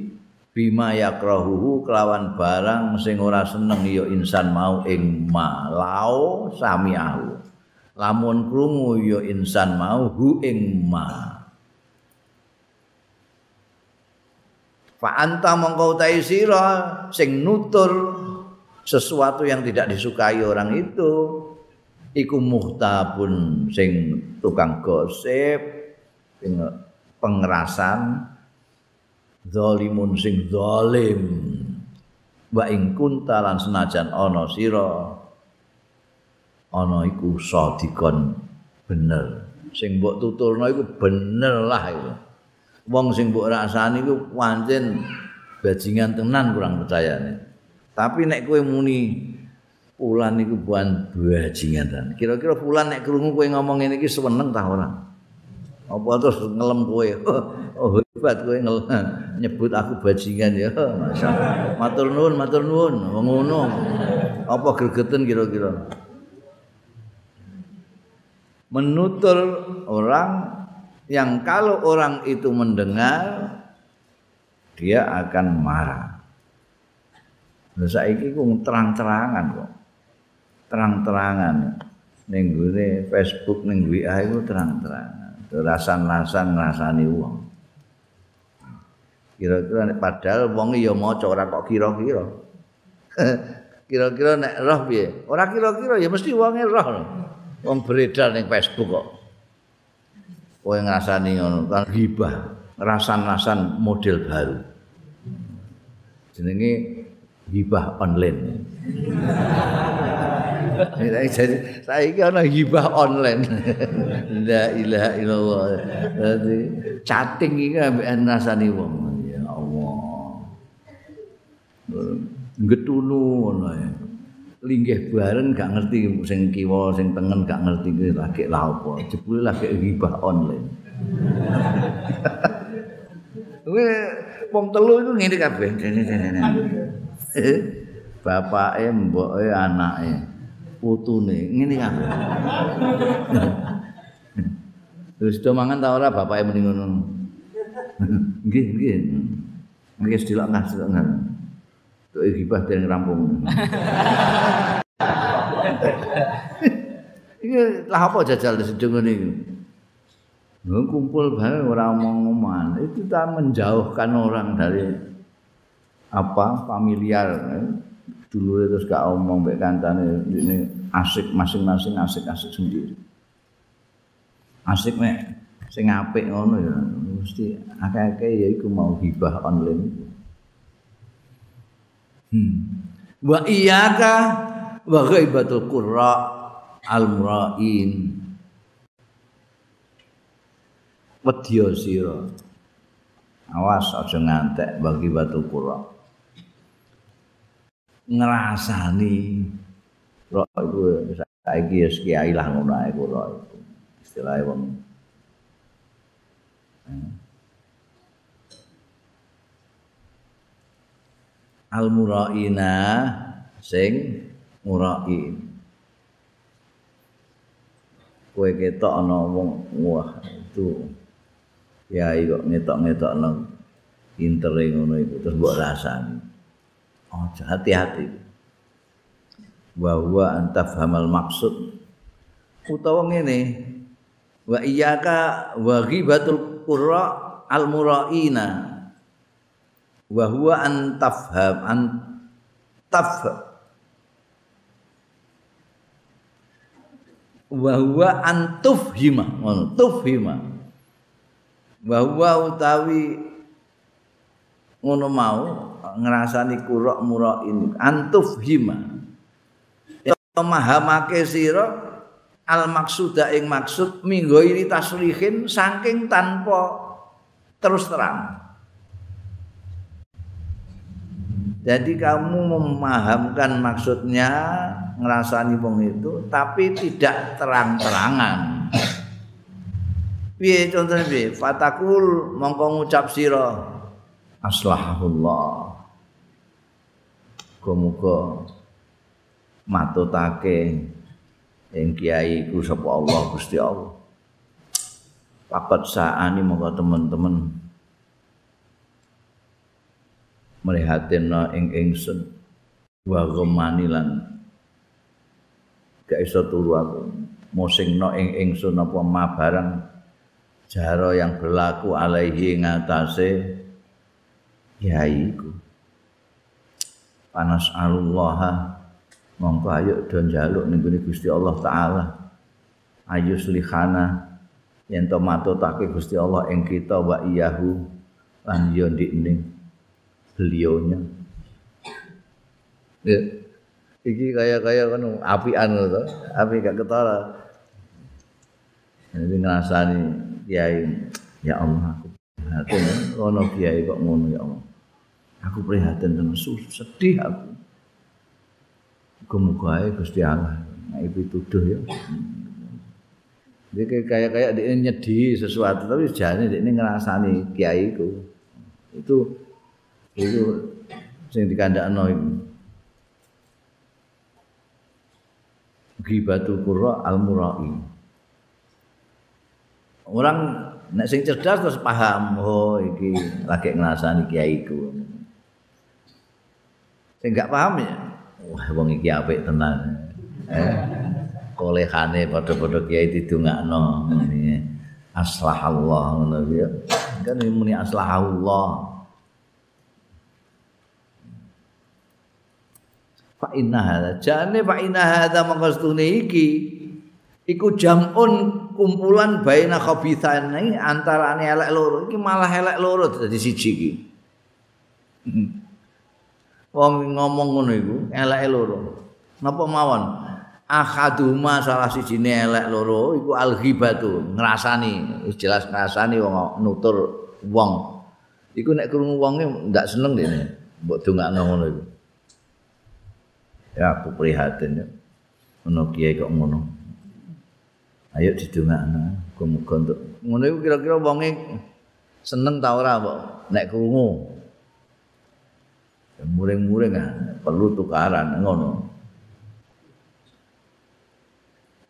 bima yakrahuhu kelawan barang sing ora seneng ya insan mau ing malau samiahu lamun krungu ya insan mau hu ing ma Fa anta mongko utahe sira sing nutur sesuatu yang tidak disukai orang itu. Iku muhtabun sing tukang gosip sing pengerasan zalimun sing zalim. Wa ing kunta lan senajan ana sira ana iku sadikon bener. Sing mbok tuturno iku bener lah iku wong sing mbok rasani ku pancen bajingan tenan kurang percaya nih. Tapi nek kowe muni Fulan iku buan bajingan tenan. Kira-kira Fulan nek krungu kowe ngomong ngene iki seneng ta ora? Apa terus ngelem kowe? Oh, hebat kowe nyebut aku bajingan ya. Masyaallah. Matur nuwun, matur nuwun. Ngono. Apa gregeten kira-kira? Menutur orang yang kalau orang itu mendengar dia akan marah. Lah saiki ku terang-terangan kok. Terang-terangan ning gone Facebook ning WA iku terang-terangan. Rasan-rasan ngrasani wong. Kira-kira padahal wong ya maca ora kok kira-kira. kira-kira nek roh piye? Ora kira-kira ya mesti wonge roh. Wong beredar ning Facebook kok. Kowe ngrasani ngono kan hibah rasan-rasan model baru. Jenenge hibah online. Jadi saya ini hibah online. La ilaha illallah. Jadi chatting iki ambek rasani wong. Ya Allah. Getunu ya linggih bareng gak ngerti sing kiwa sing tengen gak ngerti kuwi lagi lha apa jebule lagi ghibah online kuwi wong telu iku ngene kabeh bapake mboke anake putune ngene kabeh Terus do mangan ta ora bapake muni ngono. Nggih, nggih. Nggih sedilok ngas, sedilok. Tuk gibah den rampung. Iki lah apa jajal sedeng ngene iki? kumpul bareng ora omong-omongan. Itu kita menjauhkan orang dari apa familiar. Dulu terus gak omong mbek kancane ini asik masing-masing asik-asik sendiri. Asik nek sing apik ngono ya mesti akeh-akeh ya iku mau hibah online. Hmm. Wa iyyaka wa ghaibatul qurra al murain. Wedya sira. Awas aja ngantek bagi batu qurra. Ngrasani roh iku saiki ya kiai lah ngono ae qurra iku. Istilahe wong. Hmm. Al muraina sing murain kowe ketok ana wong wah itu ya kok ngetok-ngetok nang Intere ngono iku terus mbok rasani. Oh, hati-hati. Wa huwa antafhamal maksud. Utawa ngene. Wa iyyaka wa ghibatul qurra al muraina. Wa huwa antafham antaf wa huwa antufhima ngono tufhima. Wa huwa utawi ngono mau ngrasani kurok murok ini antuf hima memahamake sira al maksuda ing maksud minggo ini tasrihin saking tanpa terus terang jadi kamu memahamkan maksudnya ngerasani wong itu tapi tidak terang-terangan. Piye contohnya piye? Fatakul mongko ngucap sira. Aslahullah muga matutake ing kiai ku sapa Allah Gusti Allah. Papat saani monggo teman-teman melihatin ing ingsun. Wa ghamani lan gak iso turu aku. Musingno ing ingsun apa ma barang jaro yang berlaku alaihi ngatasé yai iku. Panas Allah mongko ayo do njaluk ning Gusti Allah taala. Ayo slihana yen to matutake Gusti Allah ing kita wa iyahu lan yo ndikne beliaunya ya. Iki kaya-kaya kan apian to. Api gak ketara. Ini ngrasani kiai ya Allah aku hati ono kiai kok ngono ya Allah aku prihatin dan sedih aku. Kemuka Gusti Allah nah itu tuduh ya. Dia kayak kayak dia nyedi sesuatu tapi jangan dia ini ngerasani kiai itu itu itu sing dikandakno iku. Ghibatul qurra al murai orang nek sing cerdas terus paham oh iki lagi ngrasani kiai ku. Sing gak paham ya wah wong iki apik tenan. Eh kolehane padha-padha kiai didongakno ngene aslah Allah ngono ya. Kan muni aslah Allah fa inna hadza. Jane fa inna hadza maqastune iki. Iku jamun kumpulan baina khabithani antarane elek loro. Iki malah elek loro dadi siji iki. Wong ngomong ngono iku elek loro. Napa mawon? Akaduma salah sijine elek loro iku alghibatu ngrasani. Jelas ngrasani wong nutur wong. Iku nek krungu wonge ndak seneng dene mbok dongakno ngono iku ya aku prihatin ya ngono kiai kok ngono ayo didongakno muga-muga untuk ngono iku kira-kira wonge seneng ta ora mbok nek krungu muring-muring ah, perlu tukaran ngono.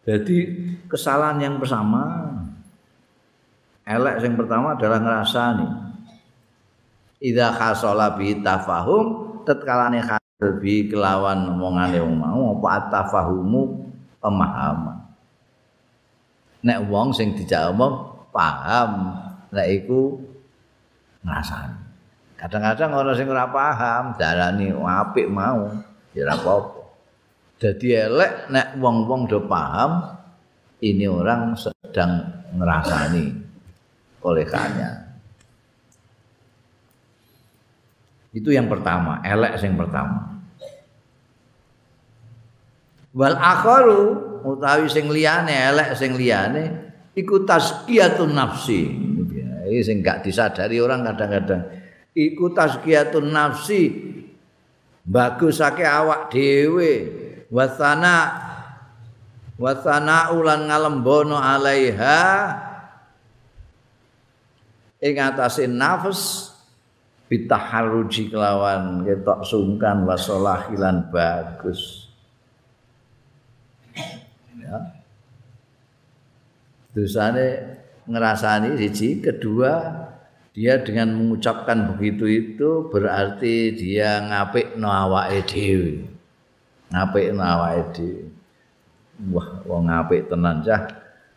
Jadi kesalahan yang pertama elek yang pertama adalah ngerasani. Idza khasala bi tafahum tetkalane bi kelawan omongane wong mau apa tafahumu pemahaman. Nek wong sing omong paham, nek iku ngrasani. Kadang-kadang orang sing ora paham, darani apik mau, ya ora apa-apa. Dadi elek nek wong-wong do paham, ini orang sedang ngerasani olehkannya. Itu yang pertama, elek sing pertama. Wal akharu utawi sing liyane elek sing liyane iku tazkiyatun nafsi. Ini sing gak disadari orang kadang-kadang. iku tazkiyatun nafsi bagusake awak dhewe wasana wasana ulan ngalembono alaiha ing atase nafs bitaharruji kelawan ketok sungkan wasolahilan bagus ya. Dosane ngerasani siji kedua dia dengan mengucapkan begitu itu berarti dia ngapik no awake dhewe. Ngapik no awake dhewe. Wah wong ngapik tenan cah.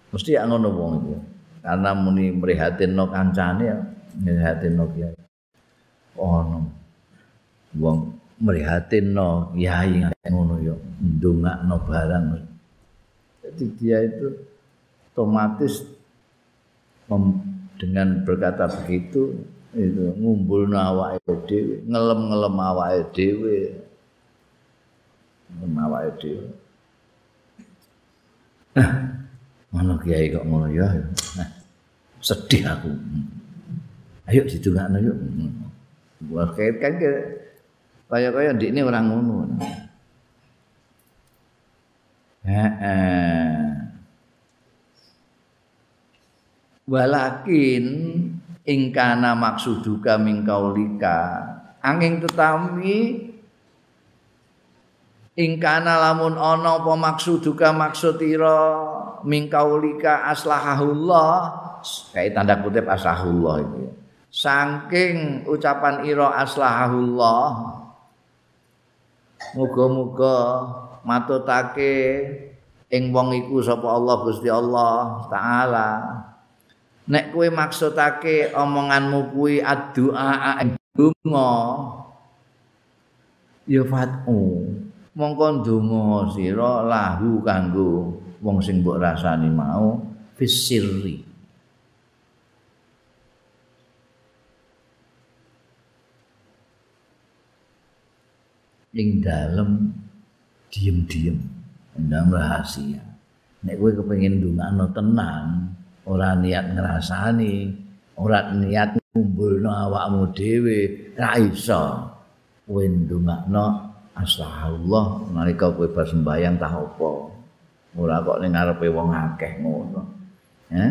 Mesti ya ngono wong itu karena muni merihatin no kancane ya merihatin no kiai. Oh wong merihatin no kiai ngono yo ndongak no barang jadi dia itu otomatis dengan berkata begitu itu ngumpul awake dhewe ngelem-ngelem awake dhewe. Ngelem awake dhewe. Mana kiai kok ngono ya? Sedih aku. Ayo ditungakno yuk. Buat kait kan kaya kaya di ini orang ngono Walakin ingkana maksuduka mingkaulika angin tetapi ingkana lamun ana apa maksuduka maksudira mingkaulika aslahahullah kayak tanda kutip aslahullah itu saking ucapan ira aslahahullah muga-muga matutake ing wong iku sapa Allah Gusti Allah taala. Nek kowe maksudake omonganmu kuwi addu'a donga ya fatu mongko ndonga sira lahu kanggo wong sing mbok rasani mau fisirri. Ing dalem diem-diem ndang rahasia nek kowe kepengin ndongakno tenang ora niat ngrasani, ora niat ngumpulno awakmu dhewe, ra iso. Kowe ndongakno astagfirullah nalika kowe bar sembayang ta apa. Ora kok ning ngarepe wong akeh ngono. Ya.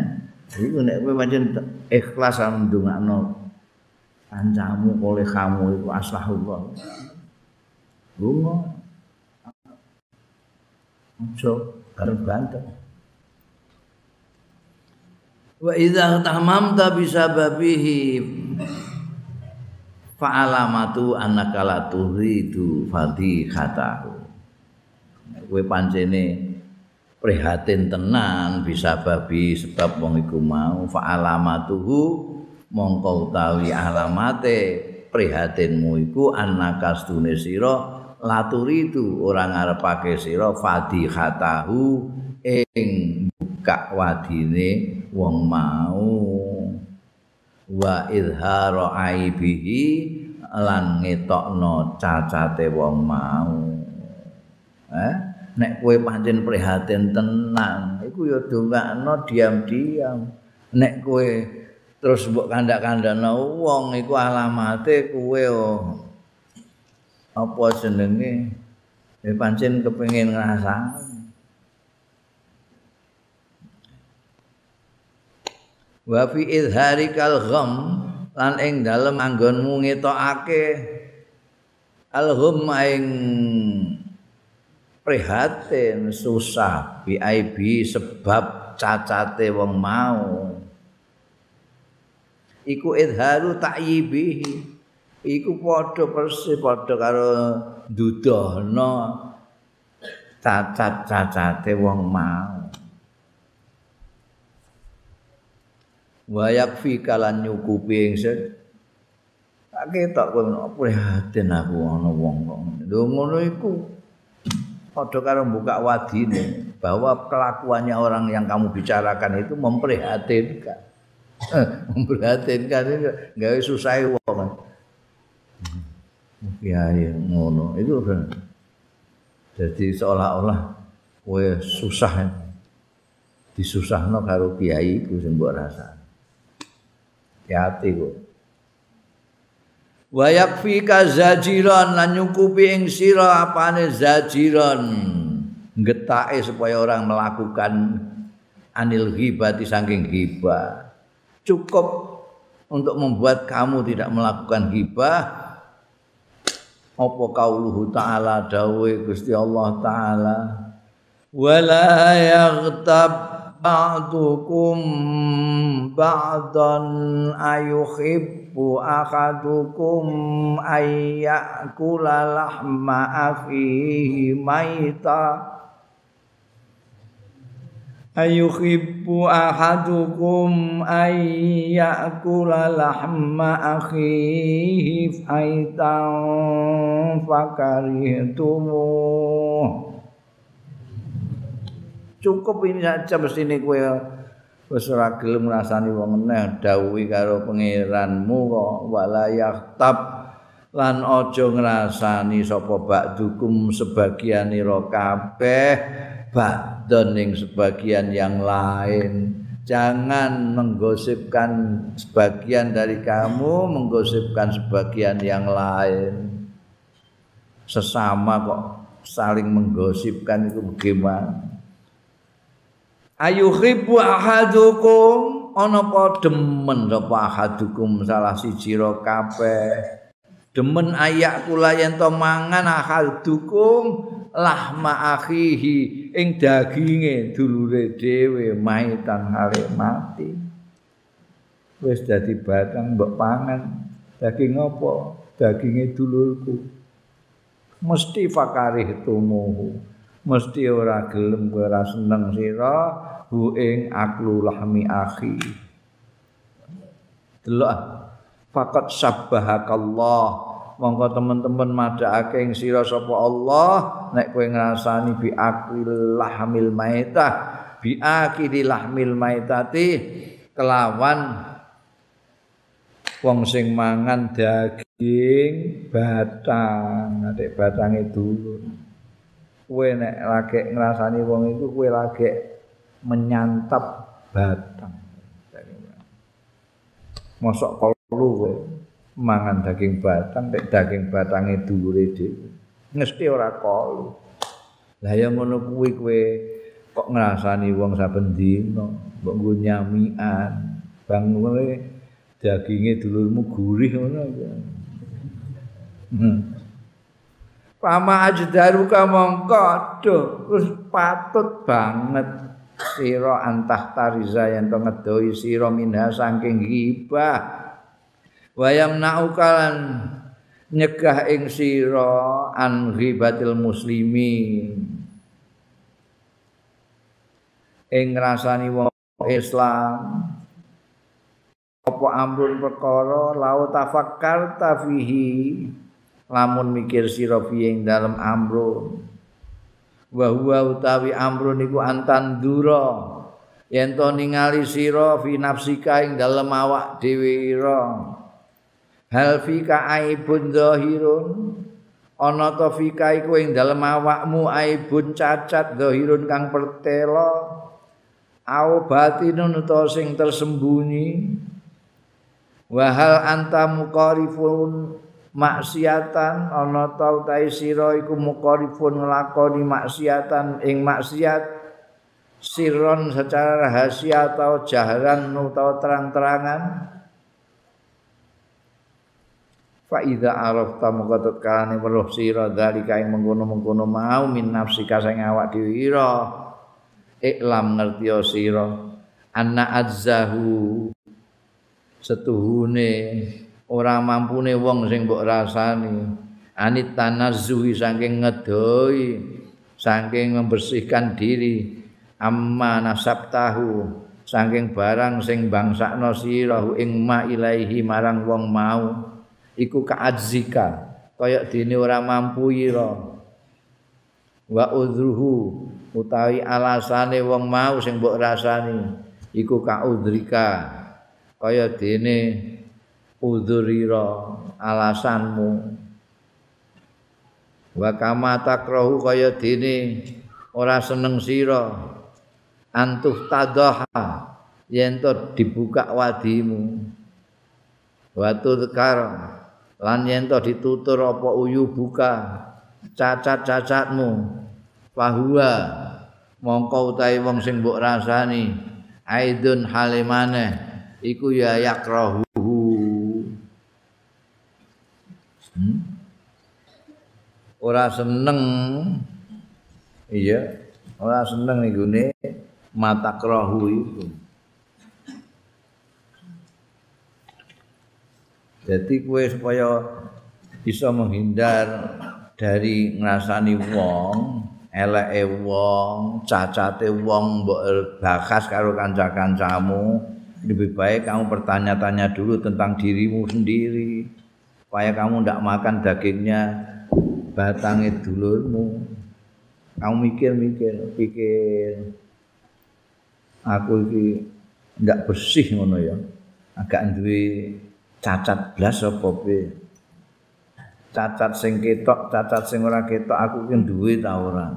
Iku nek kowe pancen ikhlas ndongakno kancamu oleh kamu iku astagfirullah. Lunga. Ojo karep banter. wa idza tamamta bisababihi fa alamatu annaka la turidu fadhihatahu kowe pancene prihatin tenan bisa babi sebab wong iku mau fa alamatuhu mongko utawi alamate prihatinmu iku annaka stune sira laturidu ora ngarepake sira fadhihatahu ing buka wadine wong mau. Wa izhara aibihi lan ngetokno cacate wong mau. Eh nek kowe pancen prihatin tenang iku ya dongakno diam-diam. Nek kowe terus mbok kandak-kandakno wong iku alamate kowe oh. Apa jenenge? Ya pancen kepengin ngrasakno wa fi izharikal gham lan ing dalem anggonmu ngetokake al gham ing prihatin susah bi sebab cacate wong mau. Iku izharu ta'yibihi iku padha persis padha karo dudohno cacat-cacate wong mau. Wayak fi kalan nyukupi ingsun. Tak ketok kowe prihatin aku ana wong kok. Lho ngono iku padha karo buka wadine bahwa kelakuannya orang yang kamu bicarakan itu memprihatinkan. Memprihatinkan itu gawe susah wong ya ngono itu kan jadi seolah-olah kowe susah disusahno karo kiai ku mbok rasane hati-hati kok. Wa yakfika zajiran lan nyukupi ing sira apane zajiran. Getake supaya orang melakukan anil ghibati saking ghibah. Cukup untuk membuat kamu tidak melakukan ghibah. Apa kauluhu ta'ala dawe Gusti Allah ta'ala. Wala yaghtab ba'dukum ba'dan ayuhibbu akadukum ayyakula lahma akhihi maita ayuhibbu ahadukum ayyakula lahma akhihi faitan fakarihtumu. Cukup ini saja mesti ini kue wis ora gelem ngrasani wong eneh dawuhi karo pangeranmu kok. Wala yahtab lan aja ngrasani sapa bakdukum sebagian ira kabeh badon ning sebagian yang lain. Jangan menggosipkan sebagian dari kamu menggosipkan sebagian yang lain. Sesama kok saling menggosipkan itu bagaimana? Ayuhibbu ahadukum ana apa demen sapa ahadukum? Salah siji ro kabeh. Demen ayak kula yen to mangan ahadukum lahma akhihi ing daginge dulure dhewe maitan hale mati. Wis dadi batang mbok pangan. Daging apa? Daginge dulurku. Mesti fakarih tumuhu. Mesti ora gelem ora seneng sira hu ing aklu lahmi akhi. Delok faqat sabbahakallah monggo teman-teman madhake ing sira sapa Allah nek kowe ngrasani bi akil lahmil maitah bi akil lahmil maitati kelawan wong sing mangan daging batang. Nek batange dulu kowe nek lagi ngrasani wong iku kowe lagi menyantap batang. Mosok kalu kowe mangan daging batang nek daging batange dhuwure dhewe mesti ora kolu lah ya ngono kuwi kowe kok ngrasani wong saben dina mbok nggo nyamian bang kowe daginge dulurmu gurih ngono hmm. Pama ajdaru ka mongko terus patut banget. Sira antah tariza yen to ngedoi sira minha saking hibah wayam naukalan nyegah ing sira an ghibatil muslimi ing ngrasani wong Islam apa amrun perkara lau tafakkar tafihi lamun mikir sira ing dalem amrun. Wa huwa utawi amrun iku antan dura yen to ningali sira fi nafsika ing dalem awak dhewe ira hal fika aibun zahirun. Ana ta fika iku ing dalem awakmu aibun cacat zahirun kang pertelo au batinun utawa sing tersembunyi. Wa hal anta muqarifun maksiatan. Ana ta utahe sira iku muqarifun nglakoni maksiatan ing maksiat. Sirron secara rahasia atau jaharan atau terang-terangan fa idza arafta mongko tekane weruh sira dalika ing mengkono-mengkono mau min nafsika sing awak dhewe ira. Iklam ngerti sira. Anna azzahu setuhune ora mampune wong sing mbok rasani. Anit tanazzuhi saking ngedoi saking membersihkan diri. Amma nasab tahu saking barang sing bangsakno sira ing ma ilaihi marang wong mau iku kaadzika kaya dene ora mampu ira wa udruhu utawi alasane wong mau sing mbok rasani iku kaudrika kaya dene udhurira alasanmu. Wa kama takrahu kaya dene ora seneng sira. Antuh tadaha yen dibuka wadimu. Wa tudkar lan yen to ditutur apa uyu buka cacat-cacatmu bahwa mongko utahe wong sing mbok rasani aidun halimane iku ya yakrahu hmm? ora seneng iya ora seneng iku mata krohu itu. Jadi kue supaya bisa menghindar dari ngrasani wong, eleke wong, cacate wong mbok bakas karo kanca-kancamu, lebih baik kamu bertanya-tanya dulu tentang dirimu sendiri. Supaya kamu tidak makan dagingnya batangnya dulurmu. Kamu mikir-mikir, pikir. Aku ini tidak bersih ngono ya. Agak duwe cacat blas apa piye? Cacat sing ketok cacat sing ora ketok aku ki duwe ta ora?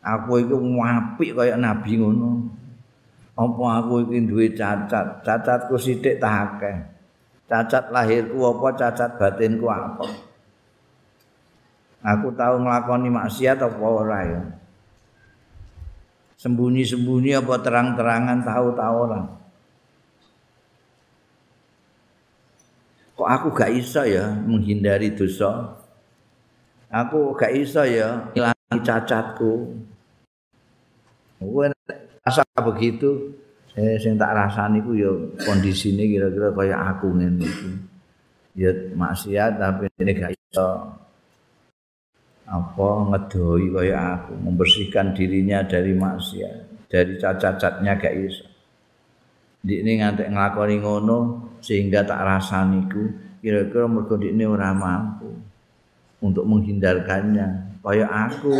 Aku iku apik kaya nabi ngono. Apa aku iki duwe cacat? Cacatku sithik ta akeh. Cacat lahirku apa cacat batinku apa? Aku tahu nglakoni maksiat apa ora ya? Sembunyi-sembunyi apa terang-terangan tahu-tahu ora kok aku gak iso ya menghindari dosa? Aku gak iso ya ngilangi cacatku. Gue rasa begitu eh sing tak rasani ku ya kondisine kira-kira kaya aku ngene iki. Ya maksiat tapi ini gak iso apa ngedoi kaya aku membersihkan dirinya dari maksiat dari cacat-cacatnya gak iso Dik ini ngantek ngelakoni ngono sehingga tak rasani ku kira-kira mergo ini ora mampu untuk menghindarkannya. Kaya aku,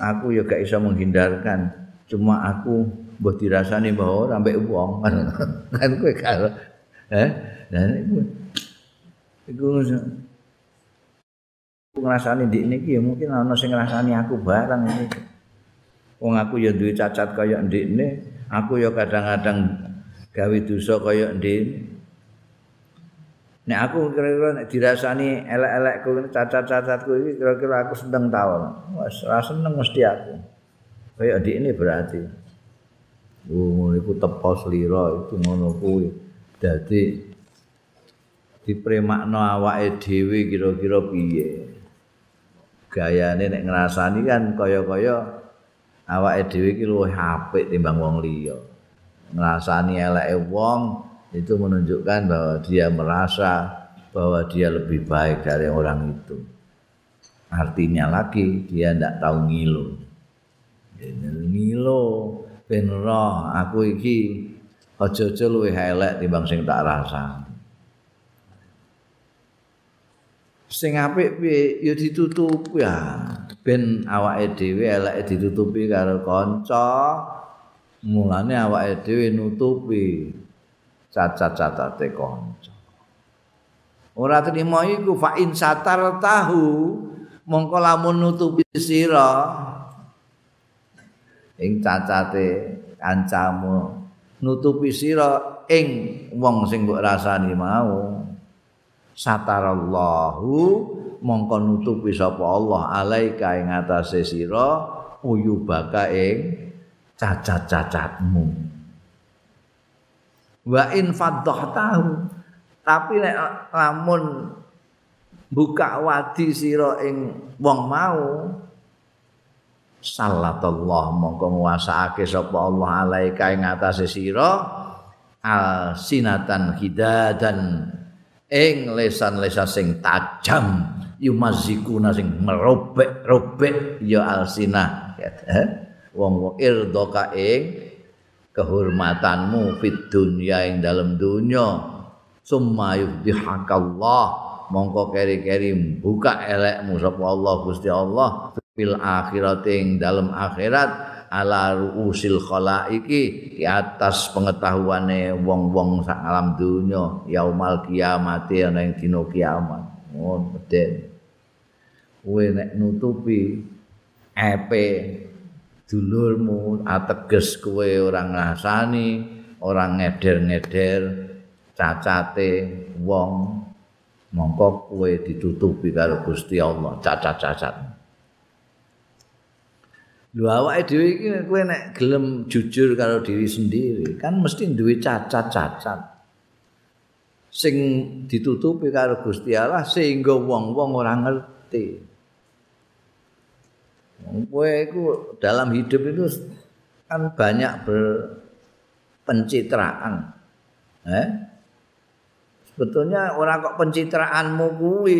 aku ya gak bisa menghindarkan. Cuma aku mbok dirasani bahwa ora mbek wong kan kowe karo eh dan iku iku ngrasani dik niki ya mungkin ana sing ngrasani aku barang ini. Wong aku ya duwe cacat kaya ndikne, aku ya kadang-kadang gawe dosa kaya ndin nek aku kira-kira nek dirasani elek-elekku cacat-cacatku iki kira-kira aku seneng ta wis ora seneng mesti aku kaya ndik ini berarti Oh, iku tepo slira itu ngono kuwi. Dadi dipremakno awake dhewe kira-kira piye. Gayane nek ngrasani kan kaya-kaya awake dhewe iki luwih apik timbang wong liya. Ngerasani eleke wong itu menunjukkan bahwa dia merasa bahwa dia lebih baik dari orang itu. Artinya lagi dia tidak tahu ngilu. Ngilu ben aku iki aja-aja luwih elek timbang sing tak rasa. Sing apik piye ya ditutup ya ben awake dhewe eleke ditutupi karo kanca mulane awake dhewe nutupi cacat-cacate kanca. Ora trimo iku fa in satar tahu mongko lamun nutupi sira ing cacate kancamu nutupi sira ing wong sing mbok rasani mau. Satarallahu mongko nutupi sapa Allah alaika ing atase sira uyubaka ing cacat-cacatmu. Wa in tahu tapi nek lamun buka wadi sira ing wong mau sallallahu mongko nguasaake sapa Allah alaika ing atase sira al sinatan hidadan ing lesan-lesan sing tajam yumazikuna sing merobek-robek ya alsinah eh? Wong irdaka ing kehormatanmu fit dunya ing dalam dunya. Summa yudhihakallah mongko keri-keri buka elekmu sapa Allah Gusti Allah fil akhirat ing dalam akhirat ala ruusil khalaiki di atas pengetahuane wong-wong sak alam dunya yaumal kiamat ana ing dina kiamat. Ngono den kowe nek nutupi epe dulurmu ateges kowe ora ngrasani ora ngeder-ngeder cacate wong mongko kowe ditutupi karo Gusti Allah cacat-cacat. Lho awake dhewe iki kowe nek gelem jujur karo diri sendiri kan mesti duwe cacat-cacat. Sing ditutupi karo Gusti Allah sehingga wong-wong ora ngerti Kowe iku dalam hidup itu kan banyak berpencitraan. Eh? Sebetulnya orang kok pencitraanmu kuwi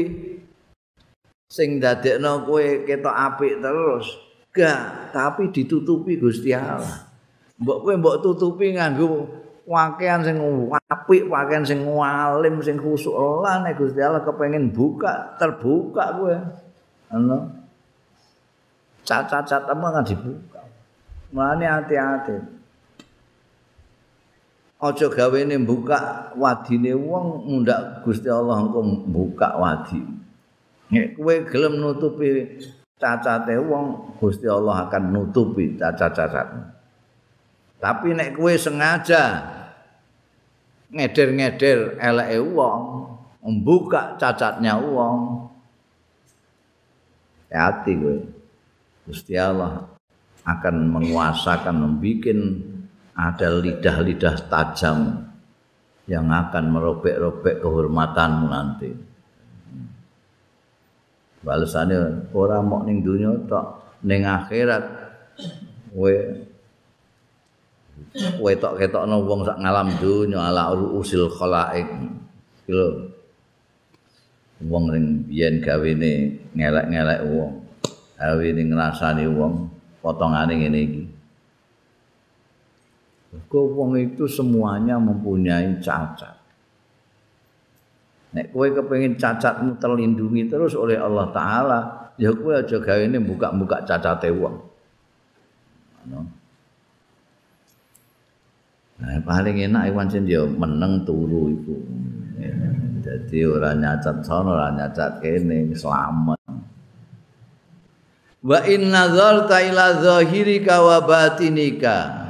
sing dadekno kowe ketok apik terus. Gak, tapi ditutupi Gusti Allah. Mbok kowe mbok tutupi nganggo pakaian sing apik, pakaian sing alim, sing khusuk lah nek Gusti Allah kepengin buka, terbuka kowe. Ana. Cacat-cacat apa kan dibuka. Mulane hati-hati. Aja gawe ne buka wadine wong mundak Gusti Allah engko buka wadi. Nek kowe gelem nutupi cacate wong Gusti Allah akan nutupi cacat-cacatmu. Tapi nek kowe sengaja ngeder-ngeder eleke wong, membuka cacatnya wong. Hati kowe. Gusti Allah akan menguasakan membuat ada lidah-lidah tajam yang akan merobek-robek kehormatanmu nanti. balesane ora mok ning donya tok ning akhirat kowe kowe tok ketokno wong sak ngalam donya ala usil khalaik lho wong ning biyen gawene ngelek-ngelek wong gawene ngrasani wong potongane ngene iki Kau wong itu semuanya mempunyai cacat. Nek kowe kepengin cacatmu terlindungi terus oleh Allah taala, ya kowe aja gawe ini buka-buka cacate wong. Nah, paling enak iwan sing ya meneng turu iku. Jadi ora nyacat sono, ora nyacat kene, selamat. Wa in nazarta ila zahirika wa batinika.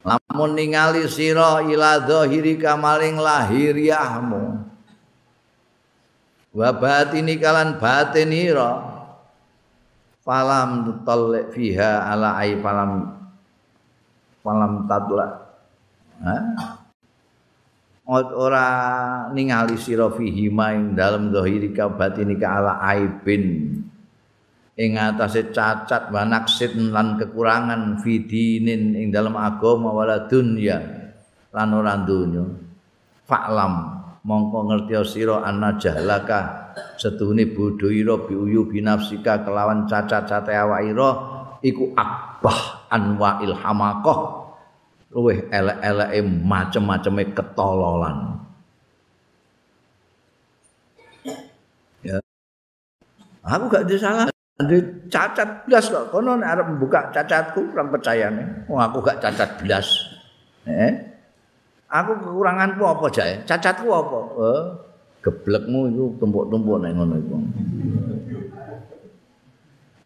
lamun ningali sira ila zahirika maling lahiriahmu wa batini kalan batinira falam tutallek fiha ala ai falam falam tadla ha ora ningali sira fihi maing dalem zahirika batinika ala aibin. Ing atase cacat wa naksid lan kekurangan fidinin ing dalam agama wala dunya lan ora donya. Fa'lam mongko ngerti sira anna jahlaka setuhune bodho ira biuyu binafsika kelawan cacat-cate awakira iku akbah anwa ilhamaqah luweh elek-eleke macem-maceme ketololan ya aku gak ada salah Ande cacat belas kok kono arep membuka cacatku kurang percaya nih. Oh aku gak cacat belas. Eh? Aku kekuranganku apa jae? Cacatku apa? Eh, geblekmu itu tumpuk-tumpuk nek ngono iku.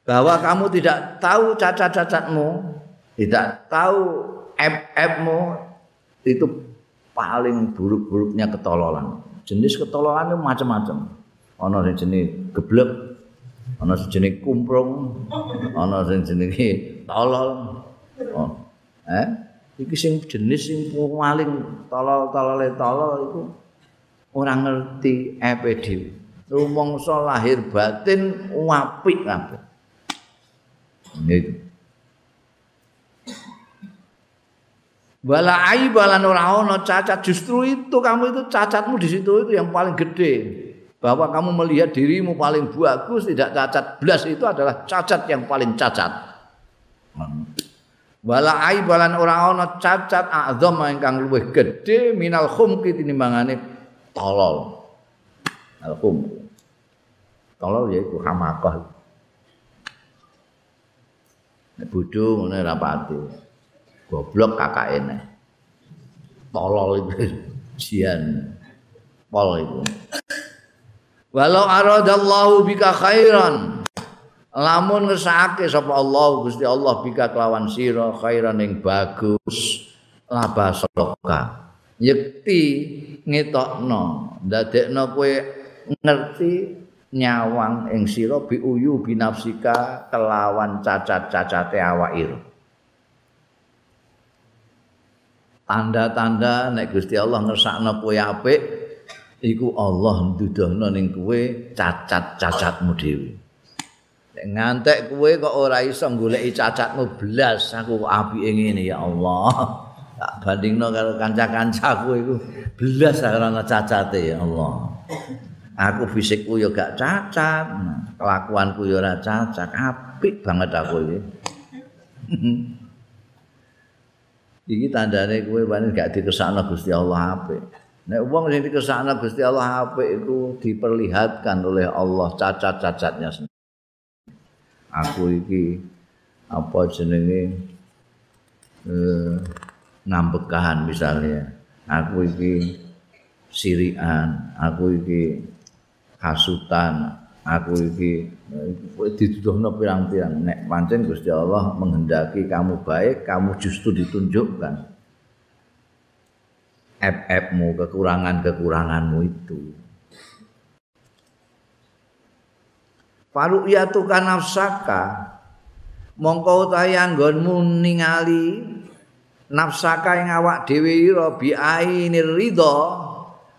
Bahwa kamu tidak tahu cacat-cacatmu, tidak tahu app-appmu itu paling buruk-buruknya ketololan. Jenis ketololan itu macam-macam. Ono jenis geblek, ana sejenis kumprung ana sing jenenge tolol oh. eh iki sing jenis sing paling tolol-tolole tolol iku ora ngerti EPD rumangsa lahir batin apik kabeh niku Wala aib lan ora ana cacat. Justru itu kamu itu cacatmu di situ itu yang paling gede. bahwa kamu melihat dirimu paling bagus tidak cacat. Belas itu adalah cacat yang paling cacat. Wala aibalan ora ana cacat. Azam ingkang luwih gedhe minal khumki tinimbangane tolol. Al khum tolol yaiku hamakah nek bodho ngene ra goblok kakake tolol itu jian. Pol itu Walau aradallahu bika khairan. Lamun ngesake sapa Allah Gusti Allah bika kelawan sira khairan yang bagus labasoka yekti ngetokno dadekno kowe ngerti nyawang ing sira biuyu binafsika kelawan cacat-cacate awak tanda-tanda nek Gusti Allah ngersakno kowe apik iku Allah nduduhno ning kowe cacat-cacatmu dhewe. Nek ngantek kowe kok ora iso goleki cacatmu blas aku apike ngene ya Allah. Tak bandingno karo kanca-kancaku iku blas ora ana cacate ya Allah. Aku fisikku ya gak cacat kelakuanku ya ora cacat apik banget aku iki iki tandane kowe pancen gak dikesakno Gusti Allah apik. Nek wong sing dikesakno Gusti Allah apik iku diperlihatkan oleh Allah cacat-cacatnya sendiri aku iki apa jenenge? Eh, ngambekan misalnya. Aku iki sirian aku iki hasutan aku iki dituduhno pirang-pirang. Nek pancen Gusti Allah menghendaki kamu baik kamu justru ditunjukkan. Ep-epmu kekurangan-kekuranganmu itu. Faru'yatu nafsaka. Mongko utahe anggonmu ningali nafsaka ing awak dhewe ira bi ridha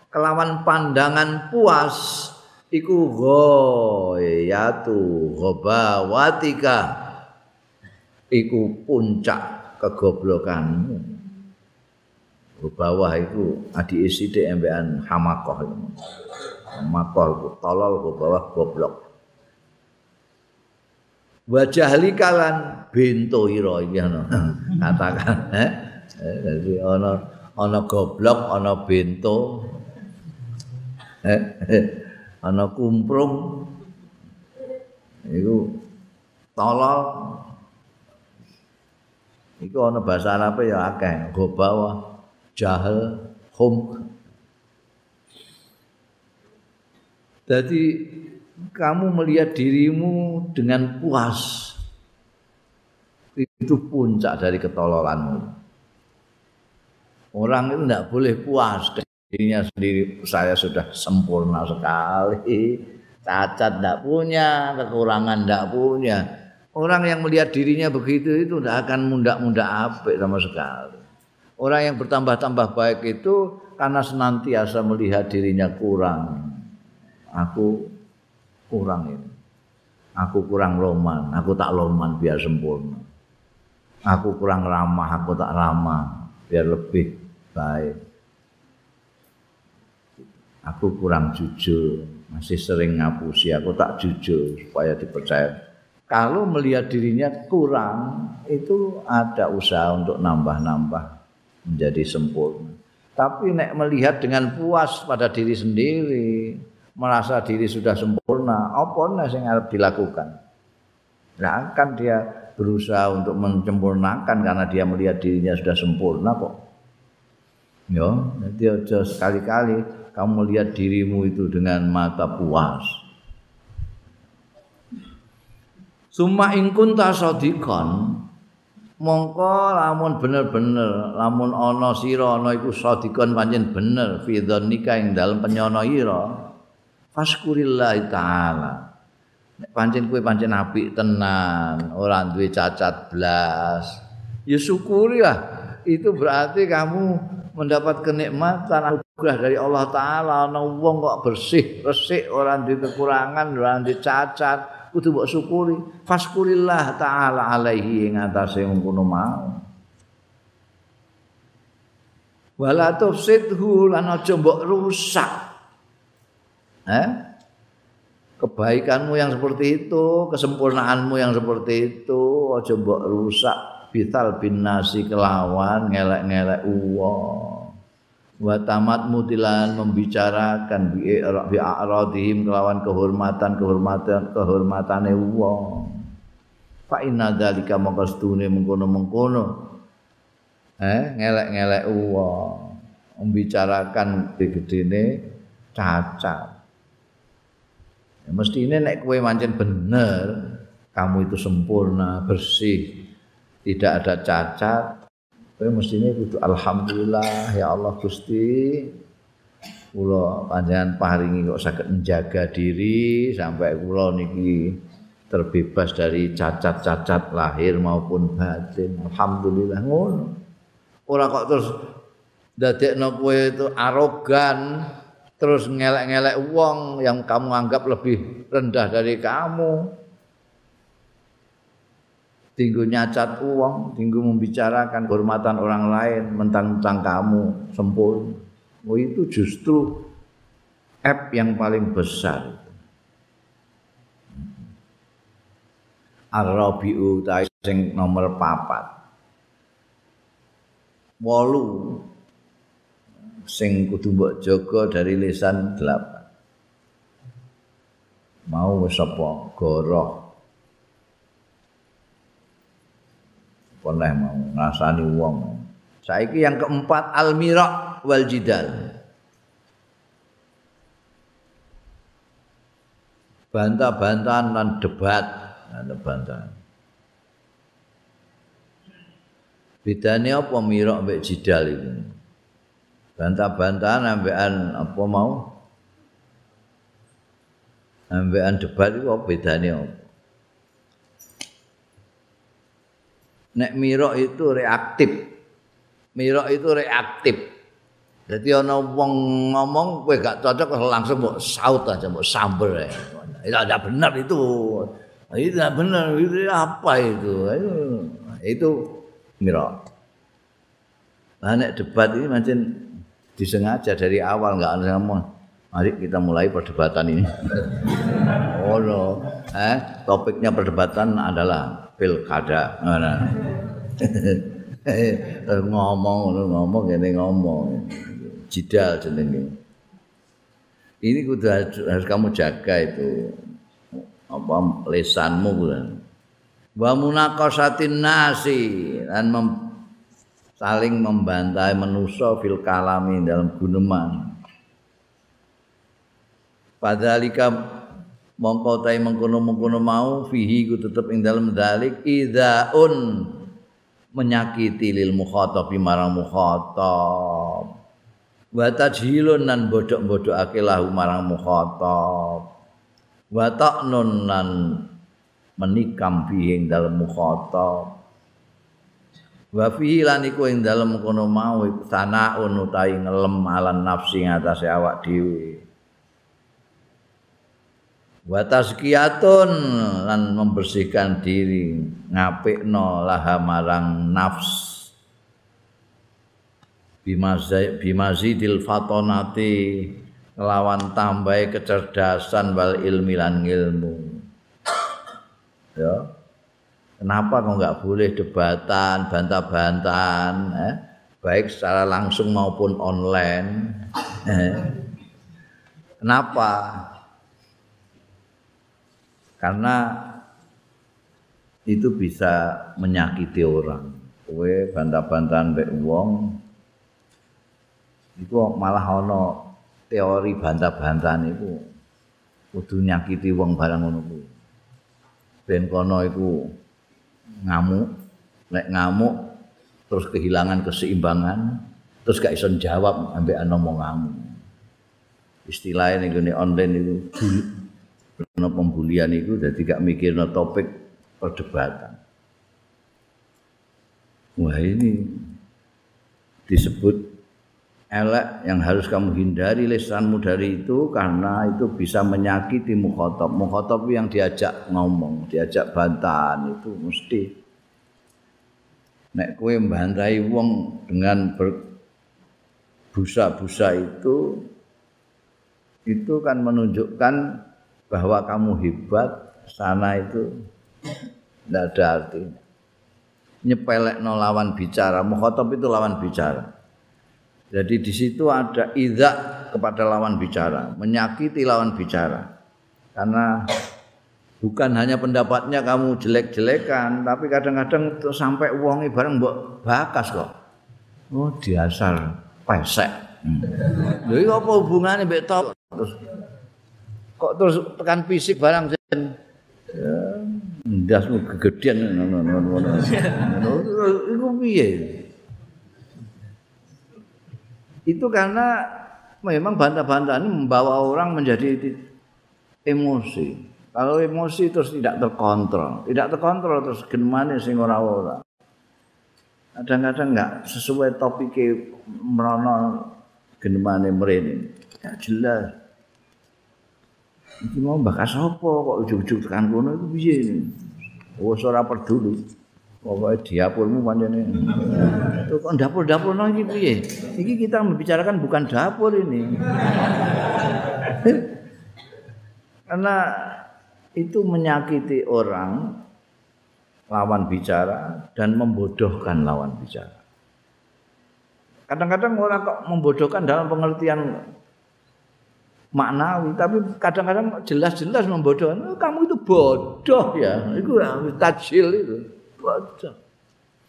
kelawan pandangan puas iku ghayatu ghabawatika iku puncak kegoblokanmu ke bawah itu adi isi di embean hamakoh hamakoh itu tolol ke bawah goblok wajah likalan bintu hiro no. katakan eh? jadi ono ono goblok ono bintu eh? Ono kumprung. Itu tolol itu ono bahasa Arab ya akeh go bawah jahil hum jadi kamu melihat dirimu dengan puas itu puncak dari ketololanmu. Orang itu tidak boleh puas dirinya sendiri saya sudah sempurna sekali cacat tidak punya kekurangan tidak punya orang yang melihat dirinya begitu itu tidak akan muda-muda apik sama sekali orang yang bertambah-tambah baik itu karena senantiasa melihat dirinya kurang aku kurang ini. Aku kurang loman, aku tak loman biar sempurna. Aku kurang ramah, aku tak ramah biar lebih baik. Aku kurang jujur, masih sering ngapusi, aku tak jujur supaya dipercaya. Kalau melihat dirinya kurang, itu ada usaha untuk nambah-nambah menjadi sempurna. Tapi nek melihat dengan puas pada diri sendiri, merasa diri sudah sempurna, apa yang harus dilakukan? Nah, akan dia berusaha untuk menyempurnakan karena dia melihat dirinya sudah sempurna kok. Ya, jadi aja sekali-kali kamu melihat dirimu itu dengan mata puas. Suma ingkun tasodikon mongko lamun bener-bener lamun ana sira ana iku sadikon pancen bener fi dzannika ing dalem penyono ira Faskurillah taala. Pancen kowe pancen apik tenan, ora duwe cacat blas. Ya syukuri lah. Itu berarti kamu mendapat kenikmatan anugerah dari Allah taala ana wong kok bersih, resik, ora duwe kekurangan, ora duwe cacat, kudu mbok syukuri. Faskurillah taala alaihi ing atase ngono mau. Wala tufsidhu lan aja rusak. Eh? Kebaikanmu yang seperti itu, kesempurnaanmu yang seperti itu, aja mbok rusak bital bin nasi kelawan ngelek-ngelek uang. Wa tamat mutilan membicarakan bi a'radihim kelawan kehormatan kehormatan kehomatane wong. Fa inna dzalika maqastune mengkono-mengkono. Eh, ngelek-ngelek uang. Membicarakan digedene cacat. Ya, mesti ini nek kue mancen bener, kamu itu sempurna, bersih, tidak ada cacat. Kue mesti ini itu alhamdulillah ya Allah Gusti. Kula panjenengan paringi kok saged menjaga diri sampai kula niki terbebas dari cacat-cacat lahir maupun batin. Alhamdulillah ngono. Ora kok terus dadekno kowe itu arogan, terus ngelek-ngelek wong yang kamu anggap lebih rendah dari kamu tinggu nyacat uang, tinggu membicarakan kehormatan orang lain, mentang-mentang kamu sempurna. Oh itu justru app yang paling besar. Ar-Rabi'u sing nomor papat. Wolu sing kudu mbok jaga dari lisan delapan. Mau wis apa? Goroh. Pernah mau ngrasani wong. Saiki yang keempat al-mira wal jidal. Bantah-bantahan dan debat, dan bantahan. Bedanya apa mira mbek jidal itu? Bantah-bantahan ambekan apa mau? Ambekan debat itu apa bedanya apa? Nek mirok itu reaktif. Mirok itu reaktif. Jadi ana wong ngomong kowe gak cocok langsung mbok saut aja mbok samber ya. Itu ada benar itu. Itu tidak benar itu apa itu? Itu, itu mirok. Nah, nek debat ini macam disengaja dari awal nggak ada ngomong. Mari kita mulai perdebatan ini. oh no. Eh, topiknya perdebatan adalah pilkada ngono. ngomong ngomong ngene ngomong. Jidal jenenge. Ini kudu harus kamu jaga itu apa lesanmu kan. Wa munaqasatin nasi dan mem, saling membantai manusia fil kalami dalam guneman. Padalika mongko tae mengkono-mengkono mau fihi ku tetep ing dalem dalik idzaun menyakiti lil mukhatabi marang mukhatab. Wa tajhilun nan bodhok-bodhokake lahu marang mukhatab. Wa ta'nun nan menikam fihi ing dalem mukhatab. Wa fihi lan iku ing dalem kono mau sanaun utawi ngelem alan nafsi ngatasé awak dhewe wa tazkiyatun lan membersihkan diri ngapikno laha marang nafs bimazidil fatonati lawan tambahi kecerdasan wal ilmi lan ilmu ya kenapa kok nggak boleh debatan bantah-bantahan eh? baik secara langsung maupun online eh? kenapa karena itu bisa menyakiti orang. Kowe bantah-bantahan mbek wong iku malah ana teori bantah-bantahan iku kudu nyakiti wong barang ngono kuwi. Ben kono iku ngamuk, nek ngamuk terus kehilangan keseimbangan, terus gak iso jawab ambek ana ngamuk. Istilahnya ning online itu Karena pembulian itu jadi gak mikir topik perdebatan. Wah ini disebut elek yang harus kamu hindari lesanmu dari itu karena itu bisa menyakiti mukhotob. Mukhotob yang diajak ngomong, diajak bantahan itu mesti nek kue membantai wong dengan berbusa-busa itu itu kan menunjukkan bahwa kamu hebat sana itu tidak ada artinya. Nyepelek no lawan bicara mukhotob itu lawan bicara. Jadi di situ ada idak kepada lawan bicara menyakiti lawan bicara. Karena bukan hanya pendapatnya kamu jelek-jelekan tapi kadang-kadang sampai uang bareng mbok bakas kok. Oh diasar pesek. Hmm. lha apa hubungannya terus kok terus tekan fisik barang sen ya. Ndasmu kegedean ngono ngono iku piye? Itu karena memang bantah-bantahan membawa orang menjadi emosi. Kalau emosi terus tidak terkontrol. Tidak terkontrol terus gimana sing ora-ora kadang-kadang enggak sesuai topiknya merono genemane mrene. Ya jelas Iki mau bakas apa kok ujug-ujug tekan kono iku piye? Wes ora peduli. Pokoknya dapurmu pancene. Itu kok dapur-dapur nang iki piye? Iki kita membicarakan bukan dapur ini. Karena itu menyakiti orang lawan bicara dan membodohkan lawan bicara. Kadang-kadang orang kok membodohkan dalam pengertian maknawi, tapi kadang-kadang jelas-jelas membodohkan. Oh, kamu itu bodoh ya, itu tajil itu, bodoh.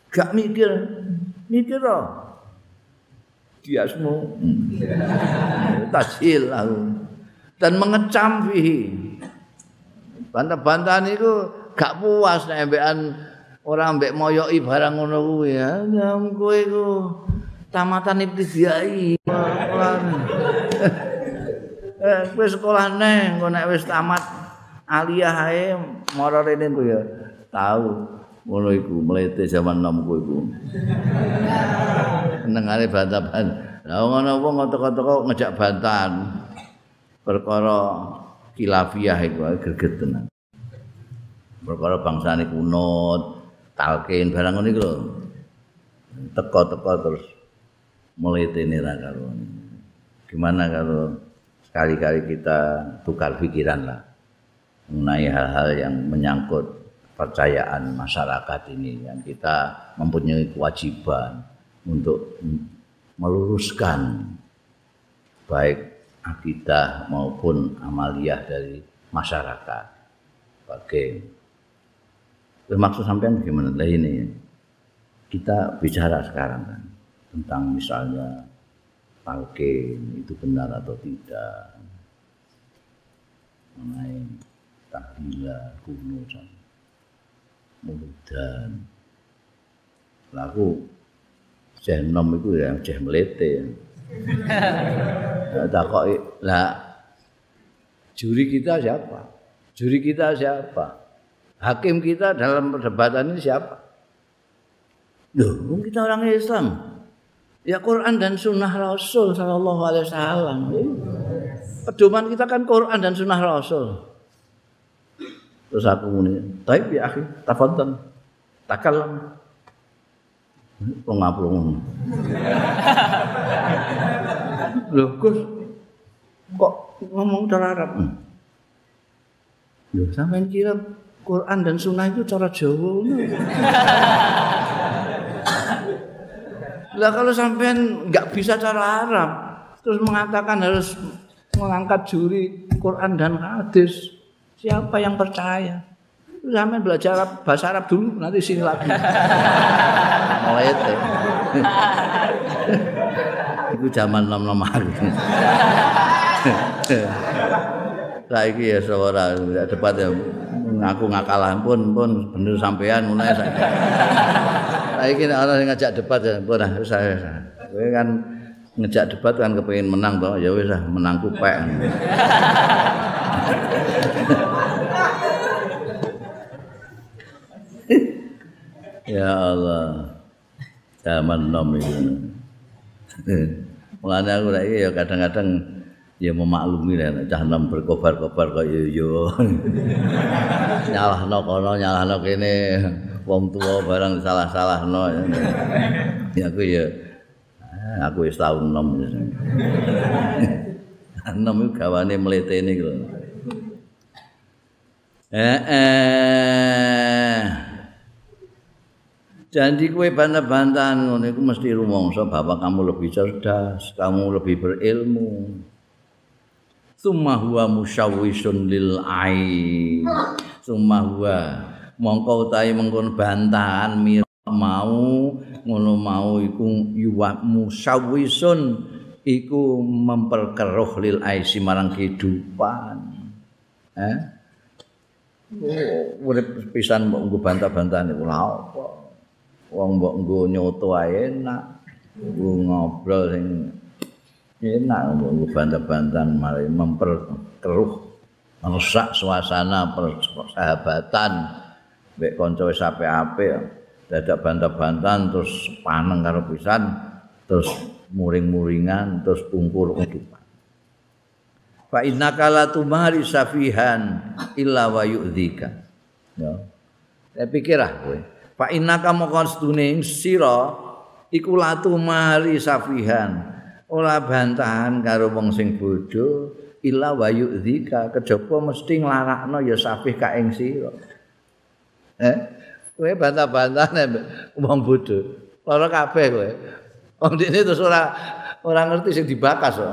Gak mikir, mikir loh. Dia semua tajil dan mengecam fihi Bantah-bantahan itu gak puas nek ambekan ora ambek moyoki barang ngono kuwi ya. Nyam kowe iku tamatan ibtida'i. Eh kowe sekolah neng kok nek wis tamat aliyah ae mara rene ku ya. Tahu ngono iku mlete zaman nomku iku. Nengane bantah-bantahan. Lah ngono apa ngotok-ngotok ngejak bantahan. Perkara kilafiyah iku greget tenan. Perkara bangsane kunut, talqin barang ngono iku lho. Teko-teko terus mletene ra karo. Gimana kalau sekali-kali kita tukar pikiran lah mengenai hal-hal yang menyangkut percayaan masyarakat ini yang kita mempunyai kewajiban untuk meluruskan baik akidah maupun amaliyah dari masyarakat. Oke. Maksud sampean gimana? Lah ini kita bicara sekarang kan tentang misalnya talqin itu benar atau tidak. Mengenai tahlilah, kunut, muludan. Laku jenom itu ya, jeh melete ya. takoki lah juri kita siapa juri kita siapa hakim kita dalam perdebatan ini siapa loh kita orang Islam ya Quran dan Sunnah Rasul Sallallahu Alaihi Wasallam pedoman kita kan Quran dan Sunnah Rasul terus aku muni tapi ya akhi tafadhal takalam pengaplung Loh, Gus, kok ngomong cara Arab? Hmm. Loh, sampai kira Quran dan Sunnah itu cara Jawa. lah kalau sampean nggak bisa cara Arab, terus mengatakan harus mengangkat juri Quran dan hadis, siapa yang percaya? Sampai belajar bahasa Arab dulu, nanti sini lagi. Mulai itu. Iku zaman nom-nom aku. Saiki ya suara debat ya ngaku ngakalah pun pun bener sampean mulai saya. Nek ana ngajak debat ya pun saya. Kowe kan ngejak debat kan kepengin menang toh ya wis lah menang kupek. ya Allah. Zaman nom itu. Mulane aku lagi ya kadang-kadang ya memaklumi lah cah nom berkobar-kobar kaya yo. nyalahno kono nyalahno kene wong tua barang salah-salahno. Ya aku ya aku wis tau nom. nom iku gawane mletene iku. Eh eh Janji kue bantah-bantahan iku mesti rumangsa bahwa kamu lebih cerdas, kamu lebih berilmu. Summa huwa musyawwisun lil ai. Summa huwa mongko utahe mengkon bantahan mau ngono mau iku yuwa musyawwisun iku memperkeruh lil ai marang kehidupan. Eh? Oh, urip pisan mbok bantah-bantahan iku lha apa? wong mbok nggo nyoto ae enak nggo ngobrol sing enak mbok bantah-bantahan mari memperkeruh merusak suasana persahabatan. Mbek kanca wis apik-apik dadak bantah-bantahan terus paneng karo pisan terus muring-muringan terus pungkur kehidupan. Fa innaka la tumari safihan illa wa yu'dzika. Ya. Saya pikir ah kowe. Fa innaka moko sedune sira iku latu mari safihan ora bantahan karo wong sing bodho ila wayu dzika kejaba mesti nglarakno ya safih ka ing sira. Eh? Kowe bantah-bantahne wong bodho. Lara kabeh kowe. Wong dene terus ora ora ngerti sing dibakas kok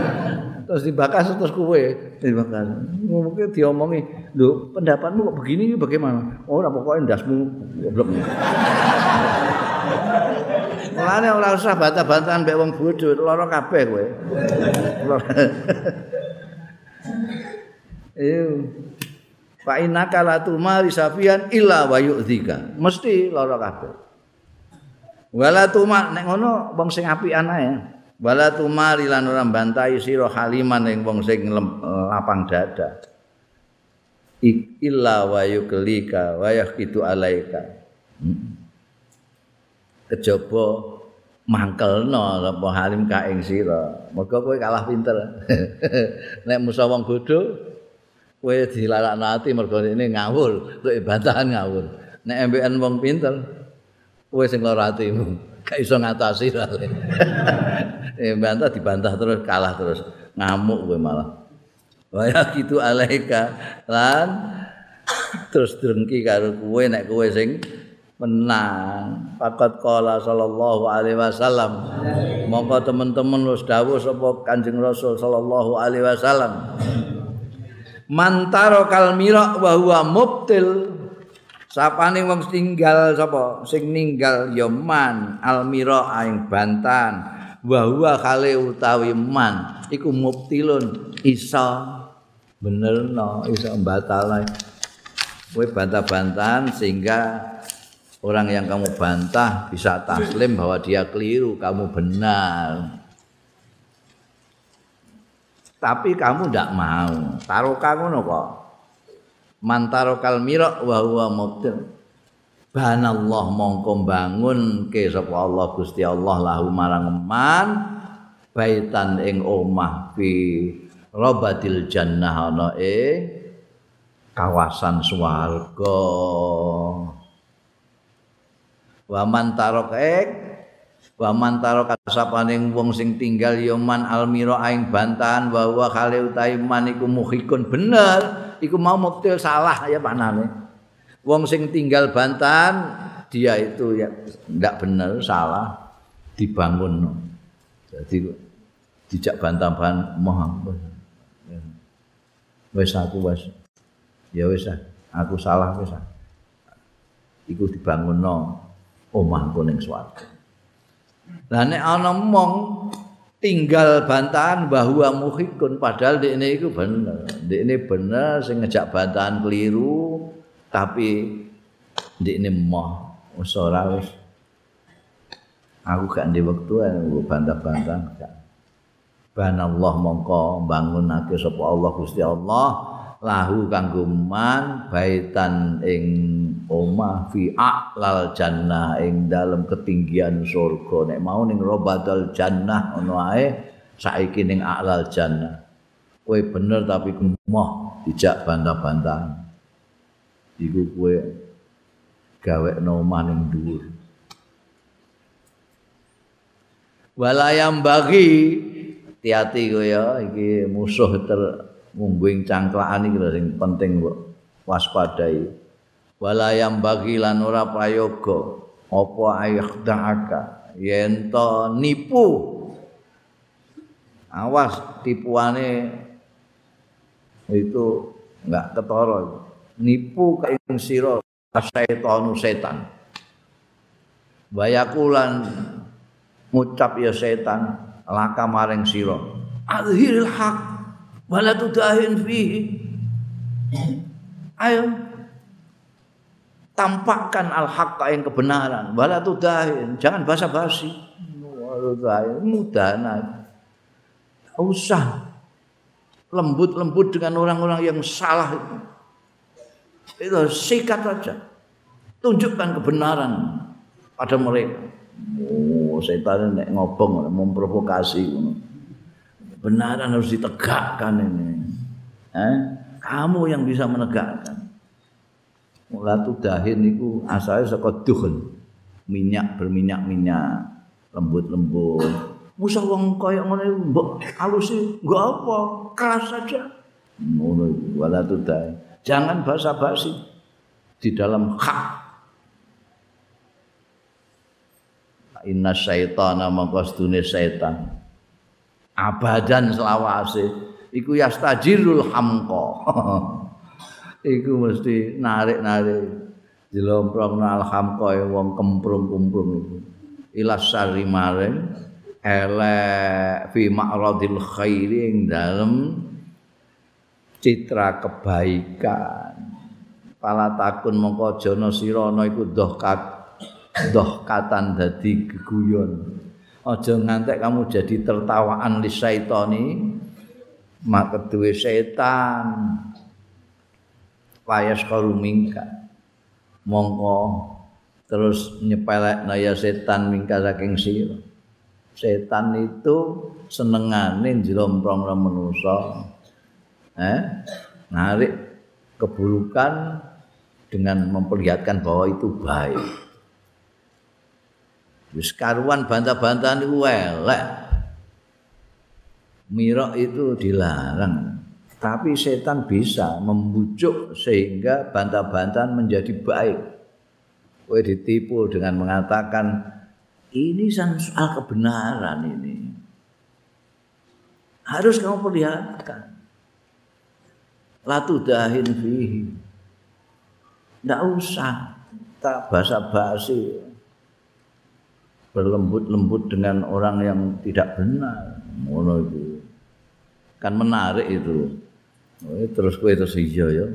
terus dibakas terus kowe. Dibakas. Mungkin diomongi lho pendapatmu kok begini bagaimana? Oh ora pokoknya ndasmu goblok Mulane ora usah bantah-bantahan mbek wong bodho, lara kabeh kowe. Iyo. Fa innaka la tumari safian illa wa yu'dzika. Mesti lara kabeh. Wala tuma nek ngono wong sing apian ae. Wala tumari lan ora bantai sira haliman ing wong sing lapang dada. Illa wa yuklika wa yaqitu alaika. Hmm. Kejaba mangkelno apa halim ka ing sira. Mergo kowe kalah pinter. Nek musa wong bodho kowe dilarakno ati mergo ini ngawur, nek bantahan ngawur. Nek MBN wong pinter kowe sing lara atimu, gak iso ngatasi rale. eh bantah dibantah terus kalah terus ngamuk kowe malah. Waya gitu alaika lan terus drengki karo kowe nek kowe sing menang. Fakat kala sallallahu alaihi wasallam. Mongko teman-teman wis dawuh sapa Kanjeng Rasul sallallahu alaihi wasallam. Mantaro kalmira wa huwa mubtil. Sapane wong tinggal sapa? Sing ninggal ya man almira aing bantan. Wa huwa kale utawi man iku mubtilun isa. Benerno isa batal kowe bantah-bantahan sehingga orang yang kamu bantah bisa taslim bahwa dia keliru, kamu benar. Tapi kamu tidak mau. Taruh kamu kok. Mantaro kalmiro wa huwa mubtil. Allah mongko bangun ke sapa Allah Gusti Allah lahu marang man baitan ing omah fi robatil jannah ana e kawasan swarga. Wa man tarokek wa man tarok sapaning wong sing tinggal ya man almira aing bantahan wa wa khale utahe man iku muhikun bener iku mau muktil salah ya panane wong sing tinggal bantahan dia itu ya ndak bener salah dibangun jadi dijak bantah-bantah moh wis aku wis ya wis aku salah wis iku dibangun no. Omahku ning swarga. Lah nek ana mong tinggal bantahan bahwa muhikun padahal dekne iku bener. Dekne bener sing ngejak bantahan keliru tapi dekne moh wis ora wis aku gak ndek wektu bantah-bantah gak. Ban Allah mongko bangunake sapa Allah Gusti Allah lahu kanggo man baitan ing omah fi a'lal jannah ing dalam ketinggian surga. Nek mau ning robadal jannah ngono ae saiki ning a'lal jannah. Kowe bener tapi gemoh dijak bantah-bantah iku kowe gawe omah ning dhuwur. Walayam bagi hati-hati kowe ya iki musuh ter mungguing cangklaan iki sing penting kok waspadai wala yang bagi lan ora prayoga apa ayakhdaka yen nipu. Awas tipuane itu enggak ketara. Nipu ka ing sira setan. Setan bayakulan ngucap ya setan laka maring sira. Azhiril haq wala tudahin fihi. Ayo tampakkan al-haqqa yang kebenaran. Wala tudahin. Jangan basa-basi. Mudana usah. Lembut-lembut dengan orang-orang yang salah itu. Itu sikat saja. Tunjukkan kebenaran pada mereka. Oh setan nek ngobong memprovokasi. Kebenaran harus ditegakkan ini. Eh? Kamu yang bisa menegakkan. Latu dahin iku asalnya saka duhun. Minyak berminyak-minyak, lembut-lembut. Musa wong kaya iku mbok alusi nggo apa? Keras saja. Iku walatu dahin. Jangan basa-basi di dalam hak. Inna syaitana maqastune syaitan. Abadan selawase iku yastajirul hamqa. iku mesti narik-narik dilomprong alhamqa wong kemprung-kumprung iku. Ilas sari maring elek fi ma'radil khairi ing dalem citra kebaikan. Pala takun mongko jono sirana iku doh kat doh katan dadi geguyon. Aja ngantek kamu jadi tertawaan li syaitani mak duwe setan payas mingka mongko terus nyepelek naya setan mingka saking sira. Setan itu senengane njlomprong manusa. Eh narik keburukan dengan memperlihatkan bahwa itu baik. Wis karuan bantah-bantahan itu elek. Mirok itu dilarang Tapi setan bisa membujuk sehingga bantah-bantahan menjadi baik. Kowe ditipu dengan mengatakan ini soal kebenaran ini. Harus kamu perlihatkan. Latu dahin fihi. Tidak usah tak basa-basi berlembut-lembut dengan orang yang tidak benar. Kan menarik itu. Oh, terus kowe terus iya ya.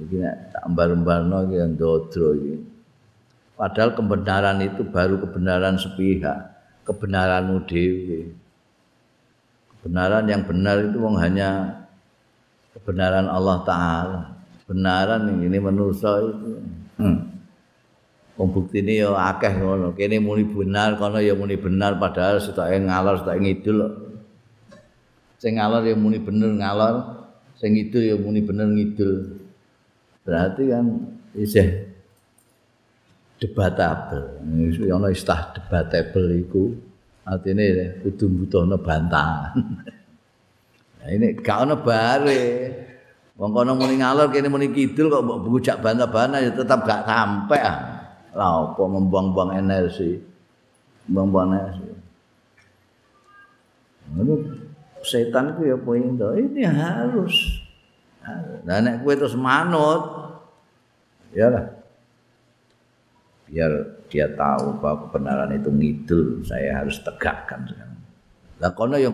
Iki nek tak ambar-ambarno iki ndodro iki. Padahal kebenaran itu baru kebenaran sepihak, kebenaranmu dhewe. Kebenaran yang benar itu wong hanya kebenaran Allah taala. Kebenaran ini manusa itu. Hmm. Wong buktine ya akeh ngono. Kene muni benar, kono ya muni benar padahal setoke ngalor, setoke ngidul. Sing ngalor ya muni bener ngalor, sing ngidul ya muni bener ngidul. Berarti kan isih debatable. Iku ana istilah debatable iku artine kudu butuhno bantahan. nah ini gak ono bare. Wong kono muni ngalor kene muni kidul kok mbok bujak bantah-bantah ya tetap gak sampe ah. Lah apa membuang-buang energi. Membuang energi. Setan ku ya poin to ini harus nah nek kowe terus manut ya lah biar dia tahu bahwa kebenaran itu ngidul saya harus tegakkan sekarang. Lah kono yang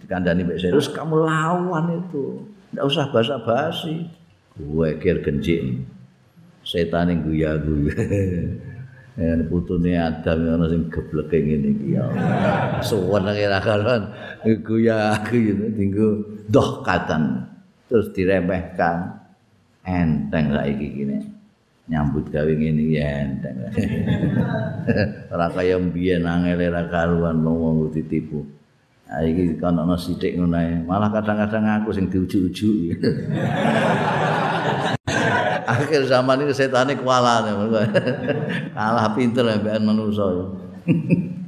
dikandani mbek terus kamu lawan itu. Ndak usah basa-basi. Gue kir genjik setan yang guya-guya En putune Adam ana sing gebleke ngene iki ya. Suwenenge ra karuan iku ya aku dinggo doh katan terus diremehkan enteng saiki kene. Nyambut gawe ngene iki enteng. Ora kaya mbiyen angel ra karuan wong ditipu. Ha iki kan ana sithik ngono Malah kadang-kadang aku sing diujuk-ujuk. akhir zaman ini setan ini kuala kalah pinter ya biar manusia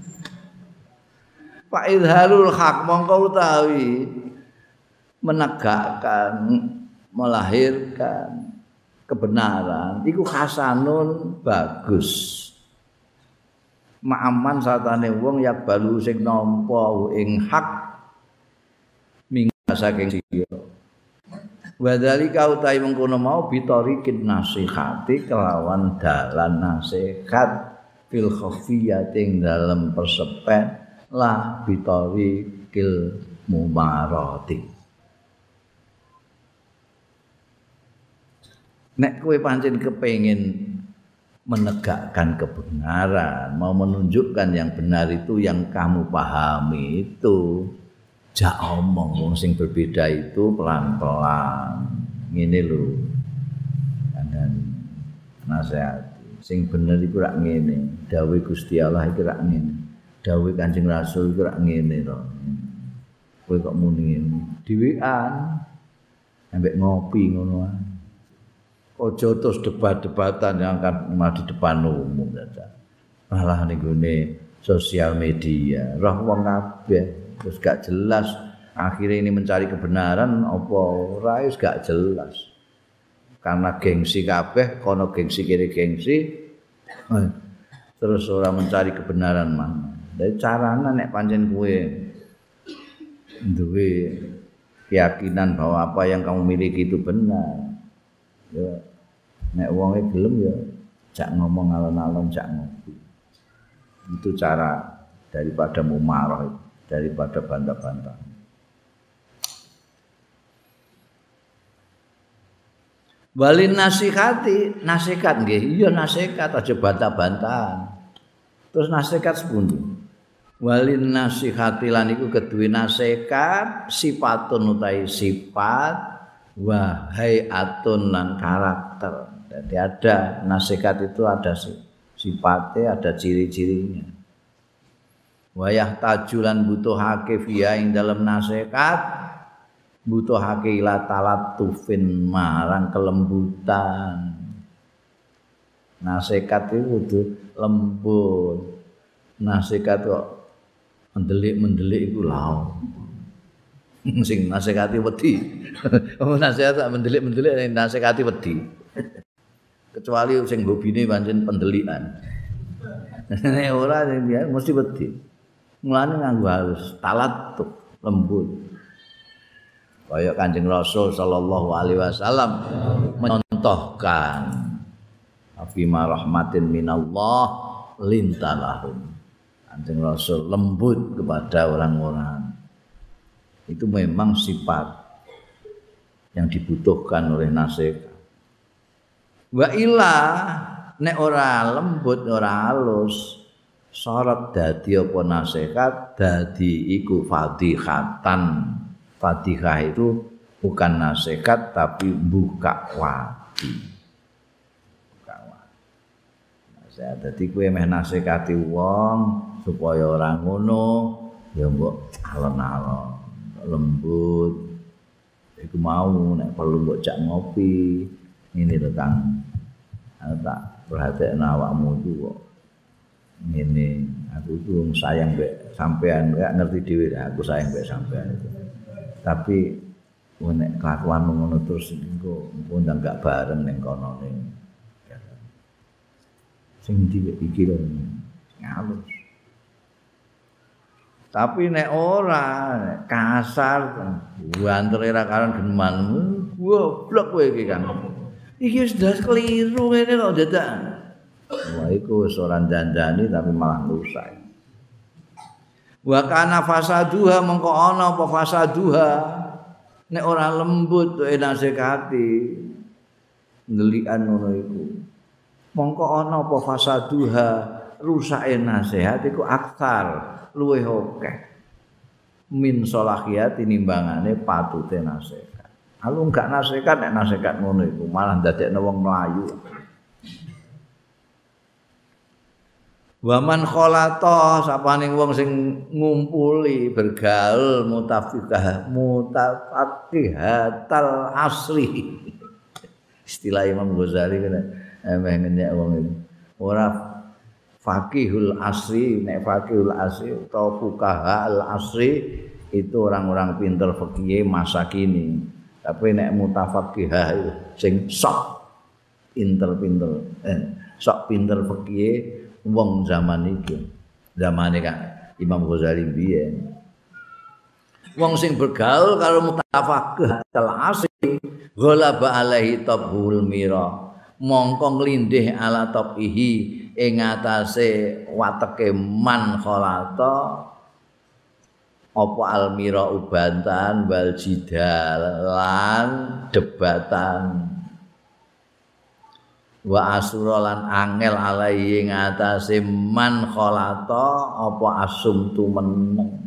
Pak Idharul Hak mongkau utawi menegakkan melahirkan kebenaran iku hasanun bagus. Ma'aman satane wong yak balu sing nampa ing hak minggu saking sira Wadhalika utai mengkono mau bitorikin nasihati kelawan dalan nasihat fil khafiyating dalam persepet lah bitorikil mumarati. Nek kue pancen kepengin menegakkan kebenaran, mau menunjukkan yang benar itu yang kamu pahami itu, jak omong wong sing berbeda itu pelan-pelan. Ngene lho. Dan nasihat sing bener iku rak ngene. Dawuh Gusti Allah iki rak ngene. Dawuh Kanjeng Rasul iku rak ngene to. Kowe kok muni ngene? Dhewean. Ambek ngopi ngono ojo terus debat-debatan yang akan di depan umum saja. Malah nih sosial media, roh wong kabeh terus gak jelas akhirnya ini mencari kebenaran apa ora gak jelas. Karena gengsi kabeh, kono gengsi kiri gengsi, eh, terus orang mencari kebenaran mana. Dari caranya nek pancen kue duwe keyakinan bahwa apa yang kamu miliki itu benar. Ya, nek wonge gelem ya cak ngomong alon-alon cak ngopi. Itu cara daripada mumarah daripada bantah-bantah. Walin nasihati, nasihat nggih. Iya nasihat aja bantah-bantahan. Terus nasihat sepundi? Walin nasihati lan iku keduwe nasihat sifatun utai sifat wahai atun lan karakter. Jadi ada nasihat itu ada sifatnya, ada ciri-cirinya. Wayah tajulan butuh hake via ing dalam nasihat butuhake ila talatufin marang kelembutan. Nasihat itu kudu lembut. Nasihat kok mendelik-mendelik iku lao sing nasihati wedi. Oh nasihat tak mendelik-mendelik nasihati wedi? Kecuali sing hobine pancen pendelikan. Ora mesti wedi mulane nganggo halus talatuf lembut. Kaya Kanjeng Rasul sallallahu alaihi wasallam mencontohkan afima rahmatin minallah lintalahum. Kanjeng Rasul lembut kepada orang-orang. Itu memang sifat yang dibutuhkan oleh nasihat wa illa nek ora lembut ora halus syarat dadi apa nasihat dadi iku fadhihatan Fatihah itu bukan nasihat tapi buka wati. Buka wati. Nasihat dadi kowe meh nasihati wong supaya ora ngono ya mbok alon-alon lembut. Iku mau nek perlu mbok cak ngopi. Ini Kang. Tak perhatian awakmu itu kok. Ini aku tuh sayang mbek sampean. Gak ngerti dhewe aku sayang mbek sampean. Itu. tapi nek kelakuan ngono terus engko engko ndang gak bareng ning kono ning sing iki lho ngalus. Tapi nek ora kasar bantere ra karan geman. Goblok kowe iki kan iki sudah keliru ngene kok dadak wah iku ora dandani tapi malah rusak. Wa kana fasaduha mengko ana apa fasaduha? Nek ora lembut to nasekati ndelikan ngono iku. Mengko ana apa fasaduha rusake nasihat iku aksar luwih akeh. Min salahiyat tinimbangane patute nasihat Alu enggak nasihat nek nasihat ngono iku malah ndadekno wong mlayu Waman kholata sapaning wong sing ngumpuli bergaul mutafiqah mutafaqihatal asri. Istilah Imam Ghazali kan emeh ngenyek wong ini. Ora faqihul asri, nek faqihul asri atau fuqaha al asri itu orang-orang pinter fikih masa kini. Tapi nek mutafaqihah sing sok pinter-pinter, eh, sok pinter fikih wong zaman itu zaman kan Imam Ghazali biyen wong sing bergaul karo mutafaqih tel asih ghalaba alaihi tabul mira. Mongko nglindih ala tabihi ing atase wateke man khalata. Apa almira ubantan wal jidal lan debatan wa asura lan angel alaihi ngatasé man khalata apa asum tu meneng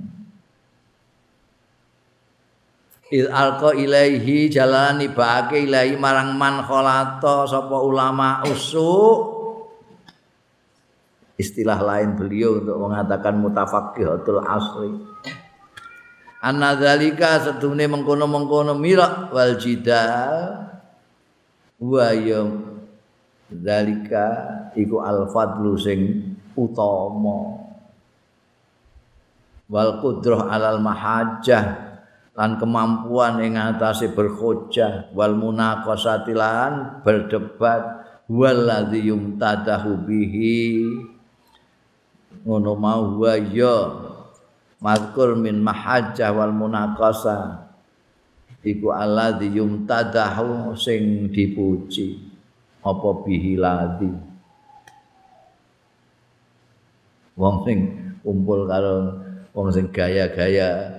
il alqa ilaihi jalani baake ilahi marang man khalata sapa ulama usuk. Istilah lain beliau untuk mengatakan mutafaqihatul asri. Annadzalika sedune mengkono-mengkono mirak wal jidal. Wa ya zalika iku al fadlu sing utama. Wal qudrah alal mahajjah lan kemampuan ing atase berhujjah wal munaqasati lan berdebat. Waladzi yumtadahu bihi. Ngono mau wa ya. Mazkur min mahajjah wal munaqasa. Iku alladzi yumtadahu sing dipuji apa bihi ladzi wong sing kumpul karo wong sing gaya-gaya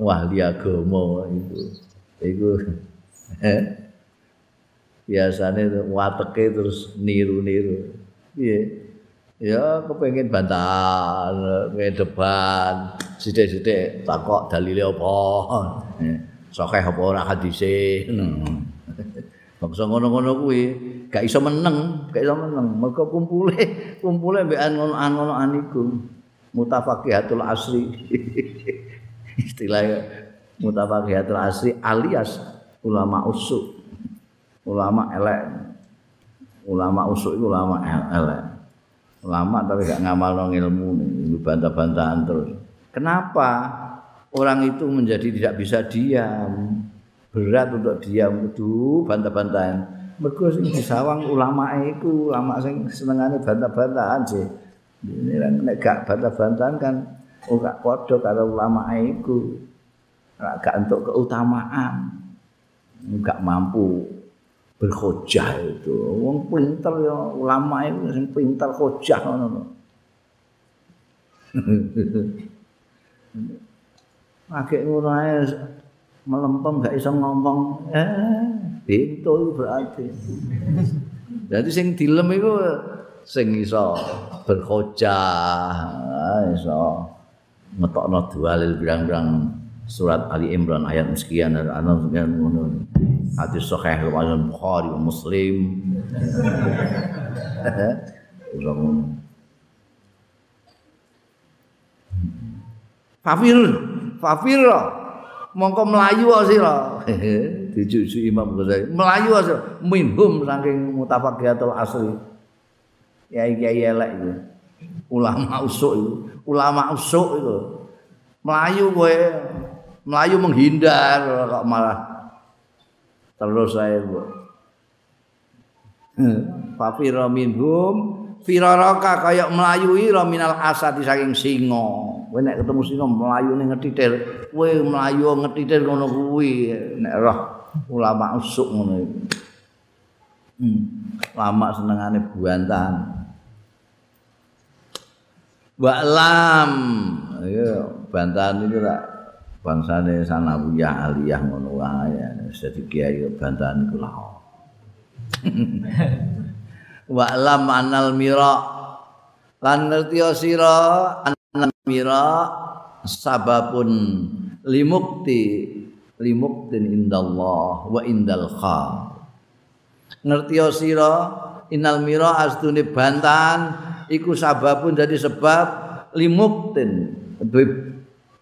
wahli agama itu. Itu biasanya wateke terus niru-niru. Iya ya kepengen bantahan pengen depan sithik-sithik takok dalile apa? Sokeh apa ora hadise bangsa ngono-ngono kuwi gak iso meneng gak iso meneng. Mergo kumpule kumpule mbek ngono-ngono iku mutafaqihatul asri. Istilah mutafaqihatul asri alias ulama usuk ulama elek. Ulama usuk itu ulama elek. Ulama tapi gak ngamal ilmu ini bantah-bantahan terus. Kenapa orang itu menjadi tidak bisa diam berat untuk diam. Itu bantah-bantahan. Mergo sing disawang ulama itu ulama sing senengane bantah-bantahan sih ini nek gak bantah-bantahan kan oh gak padha karo ulama iku. Gak untuk keutamaan. Gak mampu berhujah itu. Wong pinter ya ulama itu sing pinter hujah ngono Pakai ngono ae melempem gak iso ngomong eh pintu berarti. Jadi sing dilem iku sing iso berhujah iso ngetokno dalil birang-birang surat Ali Imran ayat sekian dan ana sekian ngono. Hadis sahih riwayat Bukhari dan Muslim. Fafir Fafir mongko melayu sira dijuju Imam Ghazali. Melayu sira minhum saking mutafaqiatul asri. Ya kiai elek itu ulama usuk itu ulama usuk itu melayu kowe. Melayu menghindar kok malah. Terus saya bu fafira minhum. Firaraka kayak melayu ira minal asad saking singa kowe nek ketemu singa melayu ning ngetitir kowe melayu ngetitir ngono kuwi nek roh ulama usuk ngono iki hmm. lama senengane buantan Wa'lam ya bantahan itu tak bangsane sanawiyah aliyah ngono wae dadi kiai bantahan iku lah Wa'lam anal mira lan ngerti sira mira sababun limukti limuktin indallah wa indal kha ngerti sira inal mira astune bantahan iku sababun dadi sebab limuktin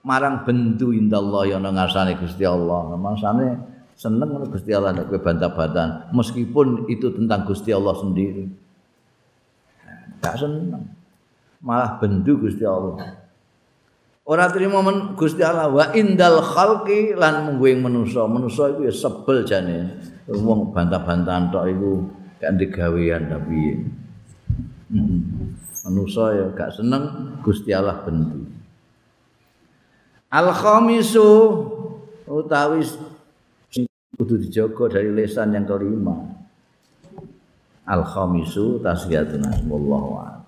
marang bendu indallah ya nang ngasane Gusti Allah. Maksane seneng Gusti Allah nek kowe bantah-bantahan meskipun itu tentang Gusti Allah sendiri. Gak seneng. Malah bendu Gusti Allah. Ora trimo men Gusti Allah wa indal khalqi lan mungguing manusa. Manusa iku ya sebel jane. Wong bantah-bantahan tok iku gak digawean tapi. Hmm. manusa ya gak seneng Gusti Allah bendu al khamisu utawi kudu dijaga dari lesan yang kelima al khamisu tasbihatu wallahu a'lam